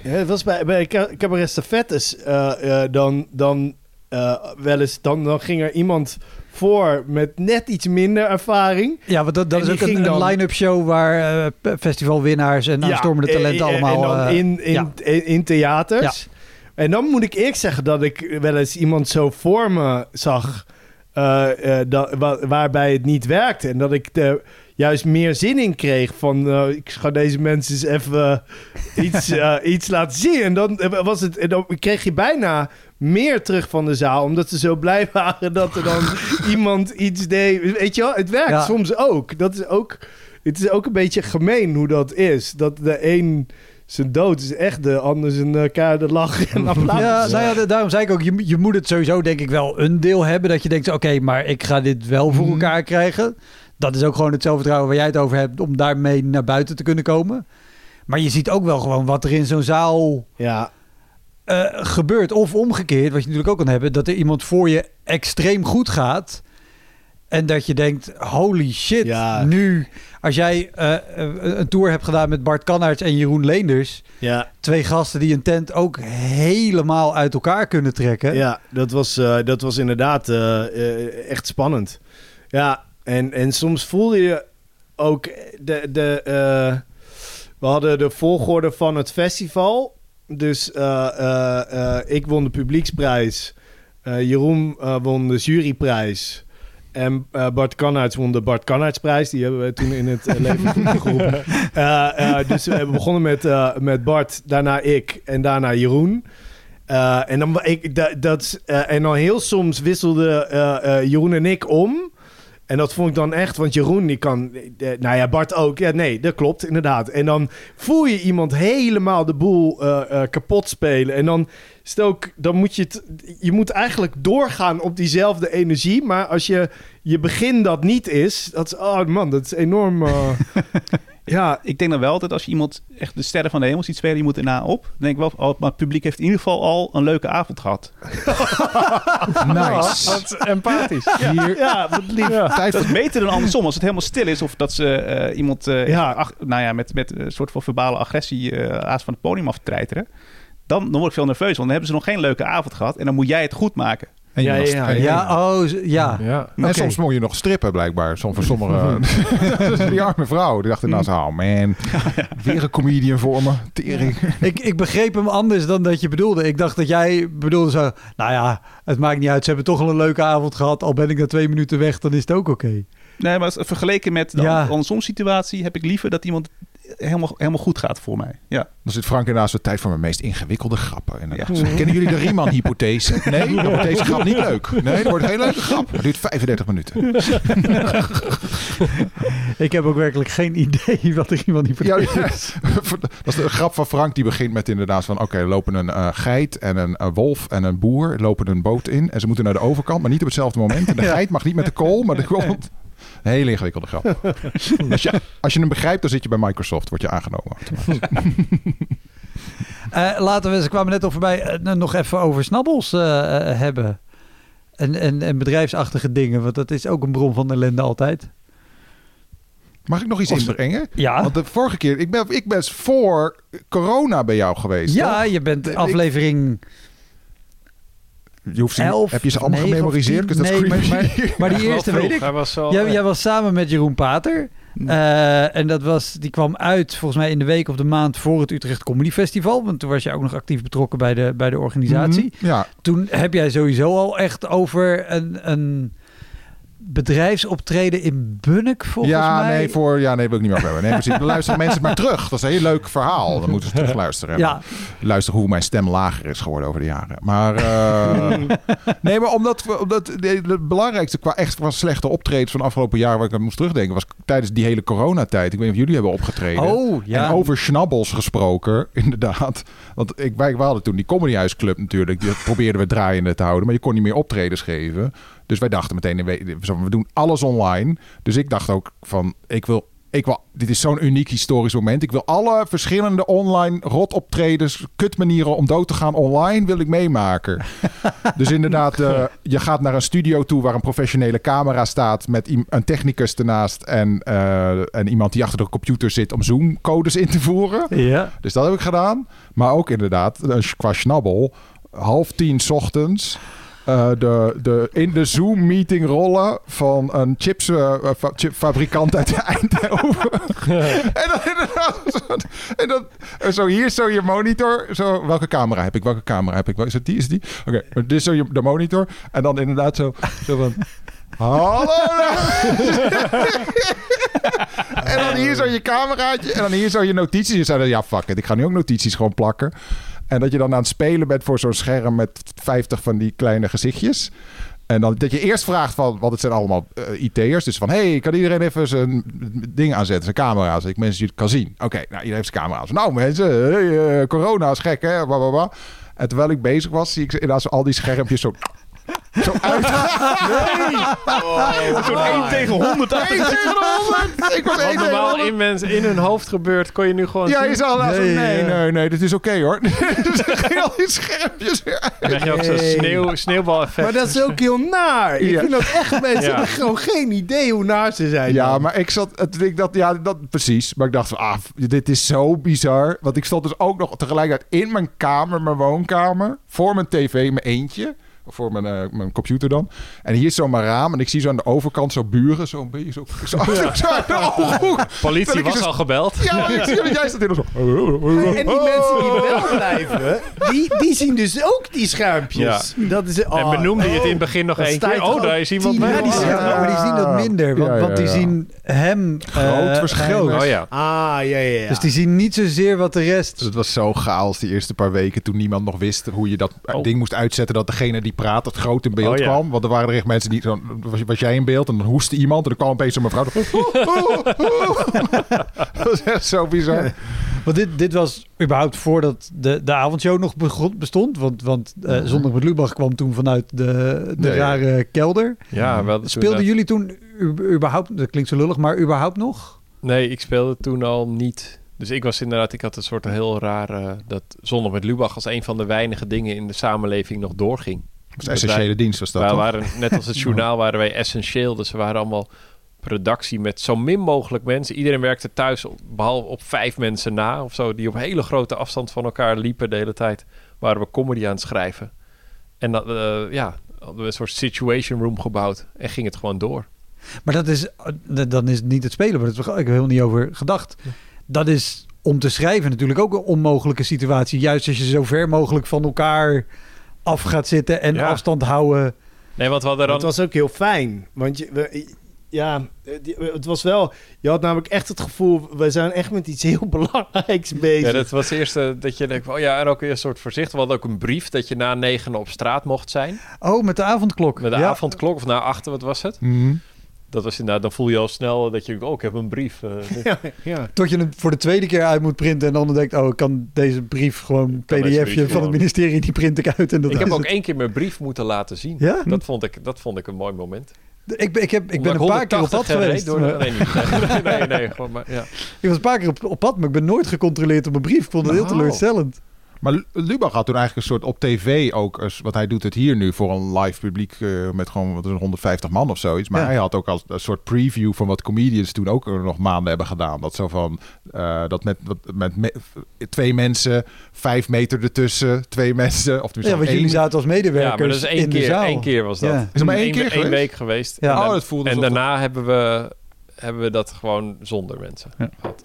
Ja, het was bij, bij Ca- Cabaret Stafettes eh, eh, dan, dan eh, wel eens... Dan, dan ging er iemand voor met net iets minder ervaring. Ja, want dat, is ook een, dan- line-up show waar eh, festivalwinnaars en aanstormende eh, talenten allemaal... En dan eh, in, in, ja. in, in theaters. En dan moet ik eerlijk zeggen dat ik wel eens iemand zo voor me zag... eh, dat, wa- waarbij het niet werkte. En dat ik er juist meer zin in kreeg van... eh, ik ga deze mensen eens even iets, eh, iets laten zien. En dan, eh, was het, en dan kreeg je bijna meer terug van de zaal... omdat ze zo blij waren dat er dan iemand iets deed. Weet je wel, het werkt Ja. soms ook. Dat is ook... Het is ook een beetje gemeen hoe dat is. Dat de een zijn dood is echt de ander zijn uh, keiharde lach en applaus. Ja, nou ja, da- daarom zei ik ook, je, je moet het sowieso denk ik wel een deel hebben. Dat je denkt, oké, maar ik ga dit wel voor Mhm. elkaar krijgen. Dat is ook gewoon het zelfvertrouwen waar jij het over hebt om daarmee naar buiten te kunnen komen. Maar je ziet ook wel gewoon wat er in zo'n zaal ja. eh, gebeurt. Of omgekeerd, wat je natuurlijk ook kan hebben, dat er iemand voor je extreem goed gaat. En dat je denkt, holy shit, Ja. nu... Als jij eh, eh, een tour hebt gedaan met Bart Kannaerts en Jeroen Leenders... Ja, twee gasten die een tent ook helemaal uit elkaar kunnen trekken. ja dat, was, dat was inderdaad echt spannend. Ja, en, en soms voelde je ook de... de eh, we hadden de volgorde van het festival. Dus eh, eh, ik won de publieksprijs. Jeroen won de juryprijs. En Bart Kannaerts won de Bart Kannaertsprijs. Die hebben we toen in het leven geroepen. Dus we hebben begonnen met, met Bart, daarna ik en daarna Jeroen. En, dan, ik, da- dat, en dan heel soms wisselden Jeroen en ik om. En dat vond ik dan echt, want Jeroen die kan, nou ja, Bart ook. Ja, nee, dat klopt inderdaad. En dan voel je iemand helemaal de boel eh, eh, kapot spelen. En dan ook, dan moet je het, je moet eigenlijk doorgaan op diezelfde energie. Maar als je je begin dat niet is, dat is, oh man, dat is enorm. eh, ja, Ik denk dan wel dat als je iemand echt de sterren van de hemel ziet spelen, je moet erna op. Dan denk ik wel, oh, maar het publiek heeft in ieder geval al een leuke avond gehad. Nice. Wat empathisch. Hier, ja, wat lief. tijd Dat is beter dan andersom. Als het helemaal stil is of dat ze eh, iemand eh, Ja. ach- nou ja, met, met een soort van verbale agressie aas van het podium aftreiteren. Dan, dan word ik veel nerveus, want dan hebben ze nog geen leuke avond gehad. En dan moet jij het goed maken. En, je Ja, was- ja, en- Ja, oh, ja. Ja. en soms moet je nog strippen, blijkbaar. Soms voor sommige... die arme vrouw. Die dacht nou, oh man, weer een comedian voor me. Tering. Ik, ik begreep hem anders dan dat je bedoelde. Ik dacht dat jij bedoelde zo... Nou ja, het maakt niet uit. Ze hebben toch al een leuke avond gehad. Al ben ik na twee minuten weg, dan is het ook oké. Nee, maar vergeleken met de Ja. andersom situatie heb ik liever dat iemand helemaal, helemaal goed gaat voor mij. Ja. Dan zit Frank inderdaad de tijd voor mijn meest ingewikkelde grappen. Ja. Kennen jullie de Riemann-hypothese? Nee, dan wordt deze grap niet leuk. Nee, het wordt een hele leuke grap. Het duurt 35 minuten. Ik heb ook werkelijk geen idee wat er iemand niet Ja, vertelt. ja. Dat is de grap van Frank. Die begint met inderdaad van... Oké, er lopen een eh, geit en een eh, wolf en een boer. lopen een boot in. En ze moeten naar de overkant, maar niet op hetzelfde moment. En de geit mag niet met de kool, maar de kool... Een hele ingewikkelde grap. Als je, als je hem begrijpt, dan zit je bij Microsoft. Word je aangenomen. Eh, laten we, ze kwamen net al voorbij, eh, nog even over snabbels eh, hebben. En, en, en bedrijfsachtige dingen, want dat is ook een bron van ellende altijd. Mag ik nog iets inbrengen? Ja, Want de vorige keer... Ik ben, ik ben voor corona bij jou geweest. ja toch? je bent Ik- aflevering... Je hoeft ze niet- elf, heb je ze allemaal negen of memoriseerd? tien? Dus dat is Nee, maar- creepy. Maar die eerste weet ik. Hij was al, Jij, jij was samen met Jeroen Pater. Eh, en dat was, die kwam uit volgens mij in de week of de maand voor het Utrecht Comedy Festival. Want toen was je ook nog actief betrokken bij de, bij de organisatie. Mhm. Ja, Toen heb jij sowieso al echt over een, een bedrijfsoptreden in Bunnik volgens ja, mij. nee, voor, ja, nee, wil ik niet meer hebben. Nee, precies. Dan luisteren mensen maar terug. Dat is een heel leuk verhaal. Dan moeten ze terug luisteren. Ja, Luisteren hoe mijn stem lager is geworden over de jaren. Maar eh, nee, maar omdat, we- omdat de- het belangrijkste qua echt qua slechte optredens van afgelopen jaar waar ik aan moest terugdenken, was tijdens die hele coronatijd. Ik weet niet of jullie hebben opgetreden. oh ja. En over schnabbels gesproken, inderdaad. Want ik, wij, wij hadden toen die Comedyhuisclub natuurlijk. Die probeerden we draaiende te houden. Maar je kon niet meer optredens geven. Dus wij dachten meteen, we, doen alles online. Dus ik dacht ook van, ik wil... Ik wil, dit is zo'n uniek historisch moment. Ik wil alle verschillende online rotoptredens, kutmanieren om dood te gaan online, wil ik meemaken. dus inderdaad, eh, je gaat naar een studio toe waar een professionele camera staat met een technicus ernaast en, en iemand die achter de computer zit om Zoom-codes in te voeren. Ja. Dus dat heb ik gedaan. Maar ook inderdaad, eh, qua schnabbel, half tien ochtends. Eh, de, de, in de Zoom-meeting rollen van een chips, eh, fa- chipfabrikant uit Eindhoven. en dan inderdaad... En dan, Zo hier is zo je monitor. Zo, welke camera heb ik? Welke camera heb ik? Is het die? Is die? Oké, dit is zo je, de monitor. En dan inderdaad zo, zo van... Hallo! en dan hier zo je cameraatje. En dan hier zo je notities. Zei dan, ja, fuck it. Ik ga nu ook notities gewoon plakken. En dat je dan aan het spelen bent voor zo'n scherm met 50 van die kleine gezichtjes. En dan dat je eerst vraagt van, want het zijn allemaal eh, IT'ers. Dus van, hey, kan iedereen even zijn ding aanzetten, zijn camera, zodat ik mensen het kan zien. Oké, nou, iedereen heeft zijn camera. aan. Nou mensen, hey, eh, corona is gek, hè? Blah. En terwijl ik bezig was, zie ik inderdaad al die schermpjes zo... Zo uit. Zo'n 1 tegen 100 Nee, tegen de 100. Ik was Wat 1 tegen normaal 100. in, mensen, in hun hoofd gebeurt, kon je nu gewoon Ja, zien. je zal zo, Nee, nee, ja. nee, nee, dit is oké hoor. dus dan ging al die schermpjes weer uit. Dan krijg je ook zo'n Nee. sneeuw, sneeuwbaleffect. Maar dat is ook heel naar. Ik Ja. vind dat echt mensen Ja. hebben gewoon geen idee hoe naar ze zijn. Ja, dan. maar ik zat, het, ik dat, ja, dat precies. Maar ik dacht van, ah, dit is zo bizar. Want ik stond dus ook nog tegelijkertijd in mijn kamer, mijn woonkamer, voor mijn tv, mijn eentje. Voor mijn, eh, mijn computer dan. En hier is zo mijn raam. En ik zie zo aan de overkant zo buren, zo een beetje zo, zo, zo ooghoek. Terwijl Politie was dus- al gebeld. Ja, maar ik zie jij staat in zo. En die mensen die wel blijven, die, die zien dus ook die schermpjes. Dat is, En oh, benoemde je het in het oh. begin nog één keer. Oh, daar is iemand mee. jaar die Ja, zeggen, maar die zien dat minder, want, Ja, ja, want die ja. zien hem Groot eh, waarschijnlijk. groot. Oh ja. Ah, ja, ja, ja. Dus die zien niet zozeer wat de rest... Het was zo chaos die eerste paar weken toen niemand nog wist hoe je dat Oh. ding moest uitzetten. Dat degene die praat het groot in beeld Oh, ja. kwam. Want er waren er echt mensen die zo, was, was jij in beeld en dan hoestte iemand en dan kwam opeens een mevrouw. dat was echt zo bizar. Want dit, dit was überhaupt voordat de, de avondshow nog begon- bestond. Want, want eh Zondag met Lubach kwam toen vanuit de, de Nee, rare kelder. Ja, wel, Speelden jullie toen u- überhaupt... Dat klinkt zo lullig, maar überhaupt nog? Nee, ik speelde toen al niet. Dus ik was inderdaad, ik had een soort heel rare... dat Zondag met Lubach als een van de weinige dingen in de samenleving nog doorging. Dat was essentiële dienst was dat wij toch? waren, net als het journaal waren wij essentieel. Dus we waren allemaal productie met zo min mogelijk mensen. Iedereen werkte thuis, op- behalve op vijf mensen na of zo... die op hele grote afstand van elkaar liepen de hele tijd. Waren we comedy aan het schrijven. En dat, eh, ja, hadden we een soort situation room gebouwd. En ging het gewoon door. Maar dat is, eh, dan is het niet het spelen, maar dat ik heb er helemaal niet over gedacht. Dat is om te schrijven natuurlijk ook een onmogelijke situatie. Juist als je zo ver mogelijk van elkaar af gaat zitten en Ja. afstand houden. Nee, want we hadden dan... was ook heel fijn. Want je, we- ja, eh, het was wel... Je had namelijk echt het gevoel... We zijn echt met iets heel belangrijks bezig. Ja, dat was het eerste dat je denkt, oh ja, en ook weer een soort voorzichtig. We hadden ook een brief dat je na negen op straat mocht zijn. Oh, met de avondklok. Met de Ja. avondklok, of na achter, wat was het? Mhm. Dat was inderdaad, dan voel je al snel dat je, oh, ik heb een brief. eh, ja, ja. Tot je hem voor de tweede keer uit moet printen en dan denkt, oh, ik kan deze brief gewoon pdfje van het ministerie, die print ik uit. En dat ik heb ook het. één keer mijn brief moeten laten zien. Ja? Dat vond ik, dat vond ik een mooi moment. Ik, ben- ik, heb, ik Omdat ben een paar keer op pad 180 reed geweest. door de- maar- nee, niet. nee, nee, nee, nee, gewoon maar, ja. Ik was een paar keer op, op pad, maar ik ben nooit gecontroleerd op mijn brief. Ik vond het heel Oh. teleurstellend. Maar Lu- Lubach had toen eigenlijk een soort op tv ook, als- wat hij doet het hier nu voor een live publiek eh, met gewoon wat is het, 150 man of zoiets. Maar Ja. hij had ook als een soort preview van wat comedians toen ook nog maanden hebben gedaan. Dat zo van, eh, dat met, met me- twee mensen, vijf meter ertussen, twee mensen. Of Ja, want één- jullie zaten als medewerkers ja, maar dat is één in de keer, zaal. één keer was dat. Ja. Is het maar één Eén- keer één geweest? week geweest. Ja. En, Oh, dat voelde en daarna hebben we, hebben we dat gewoon zonder mensen Ja. gehad.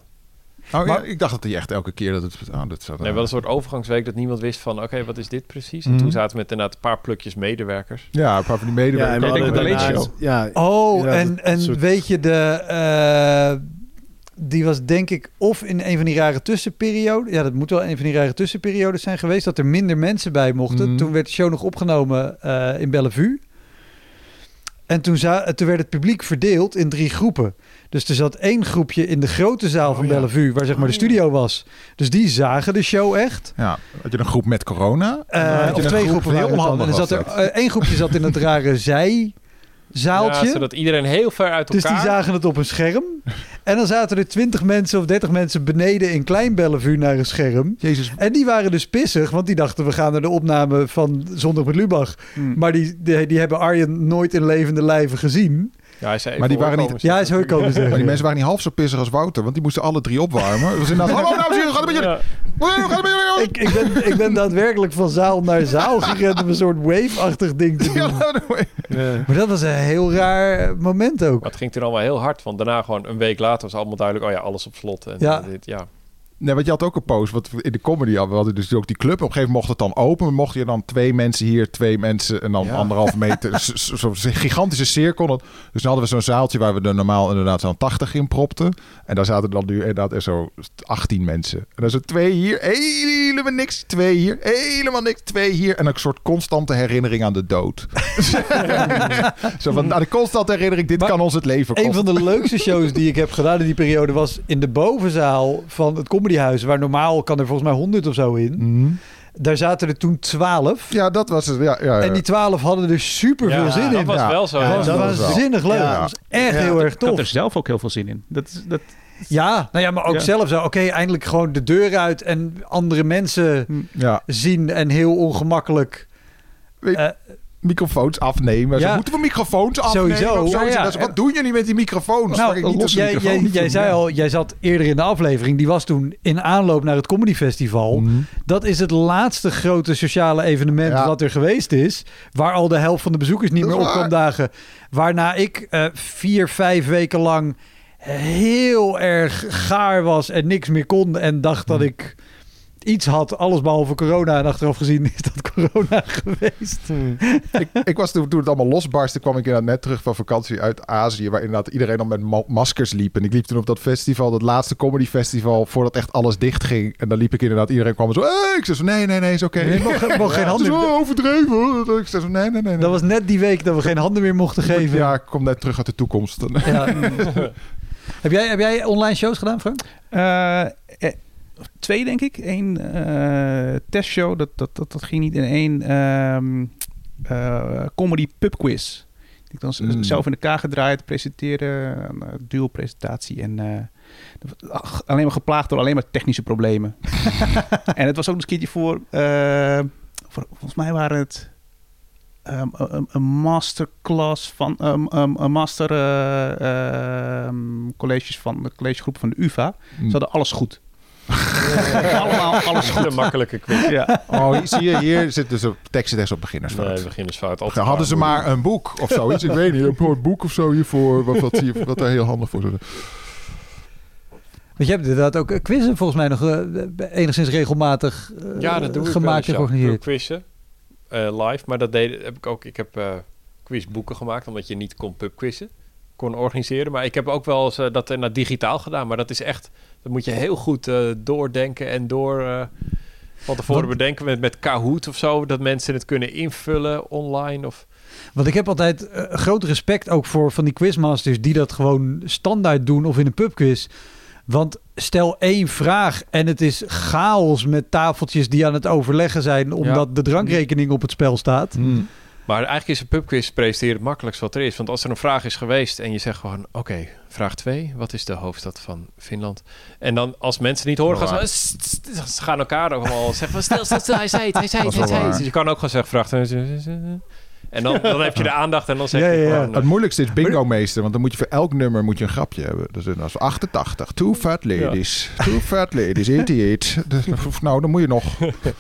Oh, ja, Maar- ik dacht dat hij echt elke keer dat het... Oh, dat zou, Nee, wel een soort overgangsweek dat niemand wist van... oké, wat is dit precies? En Mhm. toen zaten we met inderdaad een paar plukjes medewerkers. Ja, een paar van die Ja, medewerkers. en we Ik denk hadden de Late daarna- Show. Ja, Oh, Ja, en, en soort- weet je, de, eh, die was denk ik of in een van die rare tussenperioden. Ja, dat moet wel een van die rare tussenperiodes zijn geweest. Dat er minder mensen bij mochten. Mhm. Toen werd de show nog opgenomen eh, in Bellevue. En toen, za- toen werd het publiek verdeeld in drie groepen. Dus er zat één groepje in de grote zaal van Oh, ja. Bellevue, waar zeg maar de studio was. Dus die zagen de show echt. Ja, had je een groep met corona? Eh, Had je of twee groep- groepen heel. En onhandig er zat er, eh, één groepje zat in het rare zijzaaltje. Ja, zodat iedereen heel ver uit Dus elkaar... die zagen het op een scherm. En dan zaten er 20 mensen of 30 mensen beneden in Klein Bellevue naar een scherm. Jezus, En die waren dus pissig, want die dachten we gaan naar de opname van Zondag met Lubach. Hmm. Maar die, die, die hebben Arjen nooit in levende lijven gezien. Ja, hij zei Maar die waren niet- Ja, is hoor komen zeggen. Maar die mensen waren niet half zo pissig als Wouter, want die moesten alle drie opwarmen. Dat was inderdaad, hallo dames en heren, gaat met jullie? Ik, ik, ben, ik ben daadwerkelijk van zaal naar zaal gerend om een soort wave-achtig ding te doen. Ja. Maar dat was een heel raar moment ook. Maar het ging toen allemaal heel hard. Want daarna gewoon een week later was allemaal duidelijk... oh ja, alles op slot. En Ja. dit, ja. Nee, want je had ook een post. Wat in de comedy hadden. We hadden dus ook die club. Op een gegeven moment mocht het dan open. Mocht je dan twee mensen hier, twee mensen en dan Ja. anderhalve meter. Zo'n gigantische cirkel. Dus dan hadden we zo'n zaaltje waar we er normaal inderdaad zo'n 80 in propten. En daar zaten dan nu inderdaad er zo 18 mensen. En dan zo twee hier, helemaal niks. Twee hier, helemaal niks. Twee hier. En een soort constante herinnering aan de dood. zo van, nou, de constante herinnering, dit Maar kan ons het leven Een van de leukste shows die ik heb gedaan in die periode was in de bovenzaal van het comedyhuis. Waar normaal kan er volgens mij 100 of zo in. Mhm. Daar zaten er toen 12. Ja, dat was het. Ja, ja, ja. En die 12 hadden er super veel Ja, zin dat in. was Ja. wel zo. Ja, dat was dat was waanzinnig leuk. Ja. Dat was echt Ja, heel erg Ik had tof. er zelf ook heel veel zin in. Dat, is- dat, Ja, nou ja, maar ook Ja. zelf zo. Oké, eindelijk gewoon de deur uit en andere mensen ja. zien en heel ongemakkelijk. Weet- Eh, microfoons afnemen. Zo, Ja. moeten we microfoons afnemen? Sowieso. Of zo? Ja. Dat Wat doen jullie met die microfoons? nou, Fucking losse jij, microfoon. jij, jij zei al, jij zat eerder in de aflevering. Die was toen in aanloop naar het Comedy Festival. Mhm. Dat is het laatste grote sociale evenement Ja. wat er geweest is. Waar al de helft van de bezoekers niet Dat meer op kwam dagen. Waarna ik eh, vier, vijf weken lang heel erg gaar was en niks meer kon. En dacht dat ik iets had, alles behalve corona. En achteraf gezien is dat corona geweest. ik, ik was toen, toen het allemaal losbarstte, kwam ik inderdaad net terug van vakantie uit Azië, waar inderdaad iedereen dan met ma- maskers liep. En ik liep toen op dat festival, dat laatste comedy festival, voordat echt alles dicht ging. En dan liep ik inderdaad, iedereen kwam zo, hey! ik zei zo, nee, nee, nee, is oké. Je mocht, mocht geen Het handen is meer. wel overdreven. hoor. Ik zei zo, nee, nee, nee. nee. Dat was net die week dat we geen handen meer mochten geven. Ja, ik kom net terug uit de toekomst. Ja. heb, jij, heb jij online shows gedaan, Frank? Eh, eh, twee, denk ik. Eén eh, testshow, dat, dat, dat, dat ging niet in één ehm, eh, comedy pubquiz. Die ik dan Mm. zelf in elkaar gedraaid, presenteren, een uh, duo-presentatie. En eh, ach, alleen maar geplaagd door alleen maar technische problemen. en het was ook nog een keertje voor, eh, voor volgens mij waren het ehm, een, een masterclass van um, um, een master eh, ehm, colleges van de collegegroep van de UvA. Ze hadden alles goed. Allemaal alles goed. makkelijke quiz. Ja. Oh, hier- zie je, hier zit dus op teksten op beginnersfout. Nee, beginnersfout. Altijd Hadden ze moeilijk. maar een boek of zoiets? Ik weet niet. Een mooi boek of zo hiervoor. Wat, wat, hier, wat daar heel handig voor zou zijn. Want je hebt inderdaad ook quizzen volgens mij nog eh, enigszins regelmatig eh, Ja, dat doe ik gemaakt wel. Ik doe georganiseerd. quizzen eh, live, maar dat deed, heb ik ook. Ik heb eh, quizboeken gemaakt, omdat je niet kon pubquizzen kon organiseren. Maar ik heb ook wel eens eh, dat eh, naar digitaal gedaan. Maar dat is echt, dat moet je heel goed eh, doordenken en door eh van tevoren Want- bedenken met, met Kahoot of zo. Dat mensen het kunnen invullen online of... Want ik heb altijd eh, groot respect ook voor van die quizmasters die dat gewoon standaard doen of in een pubquiz. Want stel één vraag en het is chaos met tafeltjes die aan het overleggen zijn omdat de drankrekening op het spel staat. Hmm. Maar eigenlijk is een pubquiz presenteren het makkelijkst wat er is. Want als er een vraag is geweest en je zegt gewoon... Oké, vraag 2. Wat is de hoofdstad van Finland? En dan als mensen niet horen, gaan ze... Gaan elkaar ook allemaal zeggen van... Stil, stil, stil. Hij zei het, hij zei het, hij zei het. Dus je kan ook gewoon zeggen... Vraag 2. En dan, dan heb je de aandacht en dan zeg Ja, je ja, ja. gewoon... Het moeilijkste is bingo meester, want dan moet je voor elk nummer moet je een grapje hebben. Dus dan is 88, two fat ladies, two fat ladies, 88. Dus, nou, dan moet je nog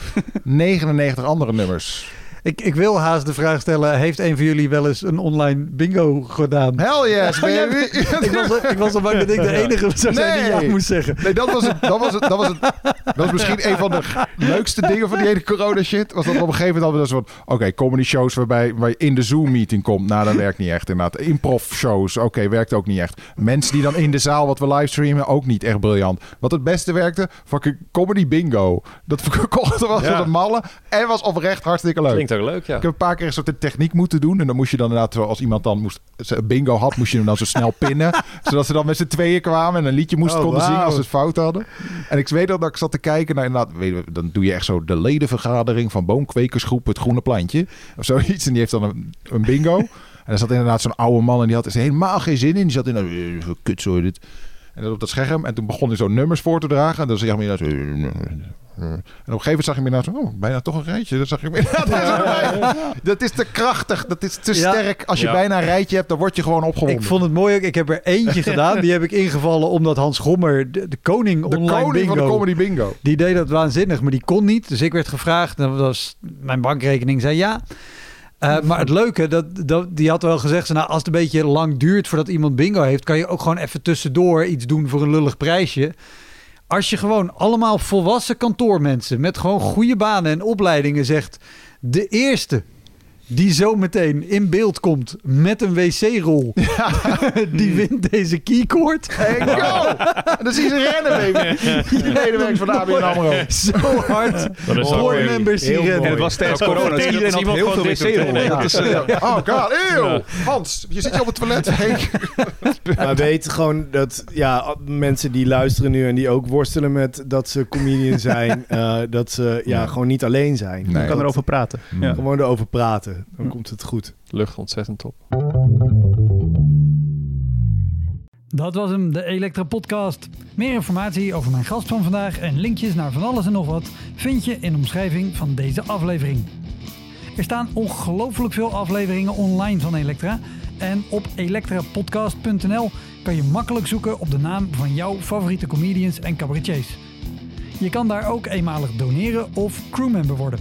99 andere nummers. Ik, ik wil haast de vraag stellen, heeft een van jullie wel eens een online bingo gedaan? Hell yes, Oh, jij ik, was, ik was al bang dat ik de enige zou zijn die ja moest zeggen. Nee, dat was het. Dat was het. Dat was het. Dat was misschien een van de leukste dingen van die hele corona shit. Was dat op een gegeven moment hadden we dus van, oké, comedy shows waarbij waar je in de Zoom meeting komt. Nou, dat werkt niet echt inderdaad. Improv shows, oké, werkt ook niet echt. Mensen die dan in de zaal wat we livestreamen, ook niet echt briljant. Wat het beste werkte, fucking comedy bingo. Dat verkochten was Ja. de mallen en was oprecht hartstikke leuk. Leuk, ja. Ik heb een paar keer een soort de techniek moeten doen. En dan moest je dan inderdaad, als iemand dan moest, bingo had, moest je hem dan zo snel pinnen. zodat ze dan met z'n tweeën kwamen en een liedje moesten Oh, konden zingen wauw. als ze het fout hadden. En ik weet dat ik zat te kijken naar inderdaad, weet dan doe je echt zo de ledenvergadering van boomkwekersgroep Het Groene Plantje. Of zoiets. En die heeft dan een, een bingo. En er zat inderdaad zo'n oude man en die had er helemaal geen zin in. Die zat in een kut zo dit. En dan op dat scherm. En toen begon hij zo nummers voor te dragen. En dan zag je inderdaad zo... En op een gegeven moment zag je me inderdaad zo, oh, bijna toch een rijtje. Dat zag je me inderdaad. Dat is te krachtig, dat is te Ja. sterk. Als je Ja. bijna een rijtje hebt, dan word je gewoon opgewonden. Ik vond het mooi ook. Ik heb er eentje gedaan. Die heb ik ingevallen omdat Hans Gommer, de, de koning de online koning bingo, van de comedy bingo. die deed dat waanzinnig, maar die kon niet. Dus ik werd gevraagd. Dat was mijn bankrekening zei ja. Eh, maar het leuke, dat, dat, die had wel gezegd, nou, als het een beetje lang duurt voordat iemand bingo heeft, kan je ook gewoon even tussendoor iets doen voor een lullig prijsje. Als je gewoon allemaal volwassen kantoormensen met gewoon goede banen en opleidingen zegt... De eerste die zo meteen in beeld komt met een wc-rol, die wint deze keycord. Hey, go! En dan zie je ze rennen, baby. Medewerkers van de ABN AMRO. Zo hard. Dat is hier rennen. En het was tijdens corona, dus iedereen had heel veel wc-rollen. Nee, Oh god, eeuw! Hans, je zit hier op het toilet. Hey. Maar weet gewoon dat ja, mensen die luisteren nu en die ook worstelen met dat ze comedian zijn, eh, dat ze ja, gewoon niet alleen zijn. Nee. Je kan Dat- erover praten. Ja. Gewoon erover praten, dan komt het goed. Lucht ontzettend top. Dat was hem, de Elektra Podcast. Meer informatie over mijn gast van vandaag en linkjes naar van alles en nog wat vind je in de omschrijving van deze aflevering. Er staan ongelooflijk veel afleveringen online van Elektra. En op elektrapodcast.nl kan je makkelijk zoeken op de naam van jouw favoriete comedians en cabaretiers. Je kan daar ook eenmalig doneren of crewmember worden.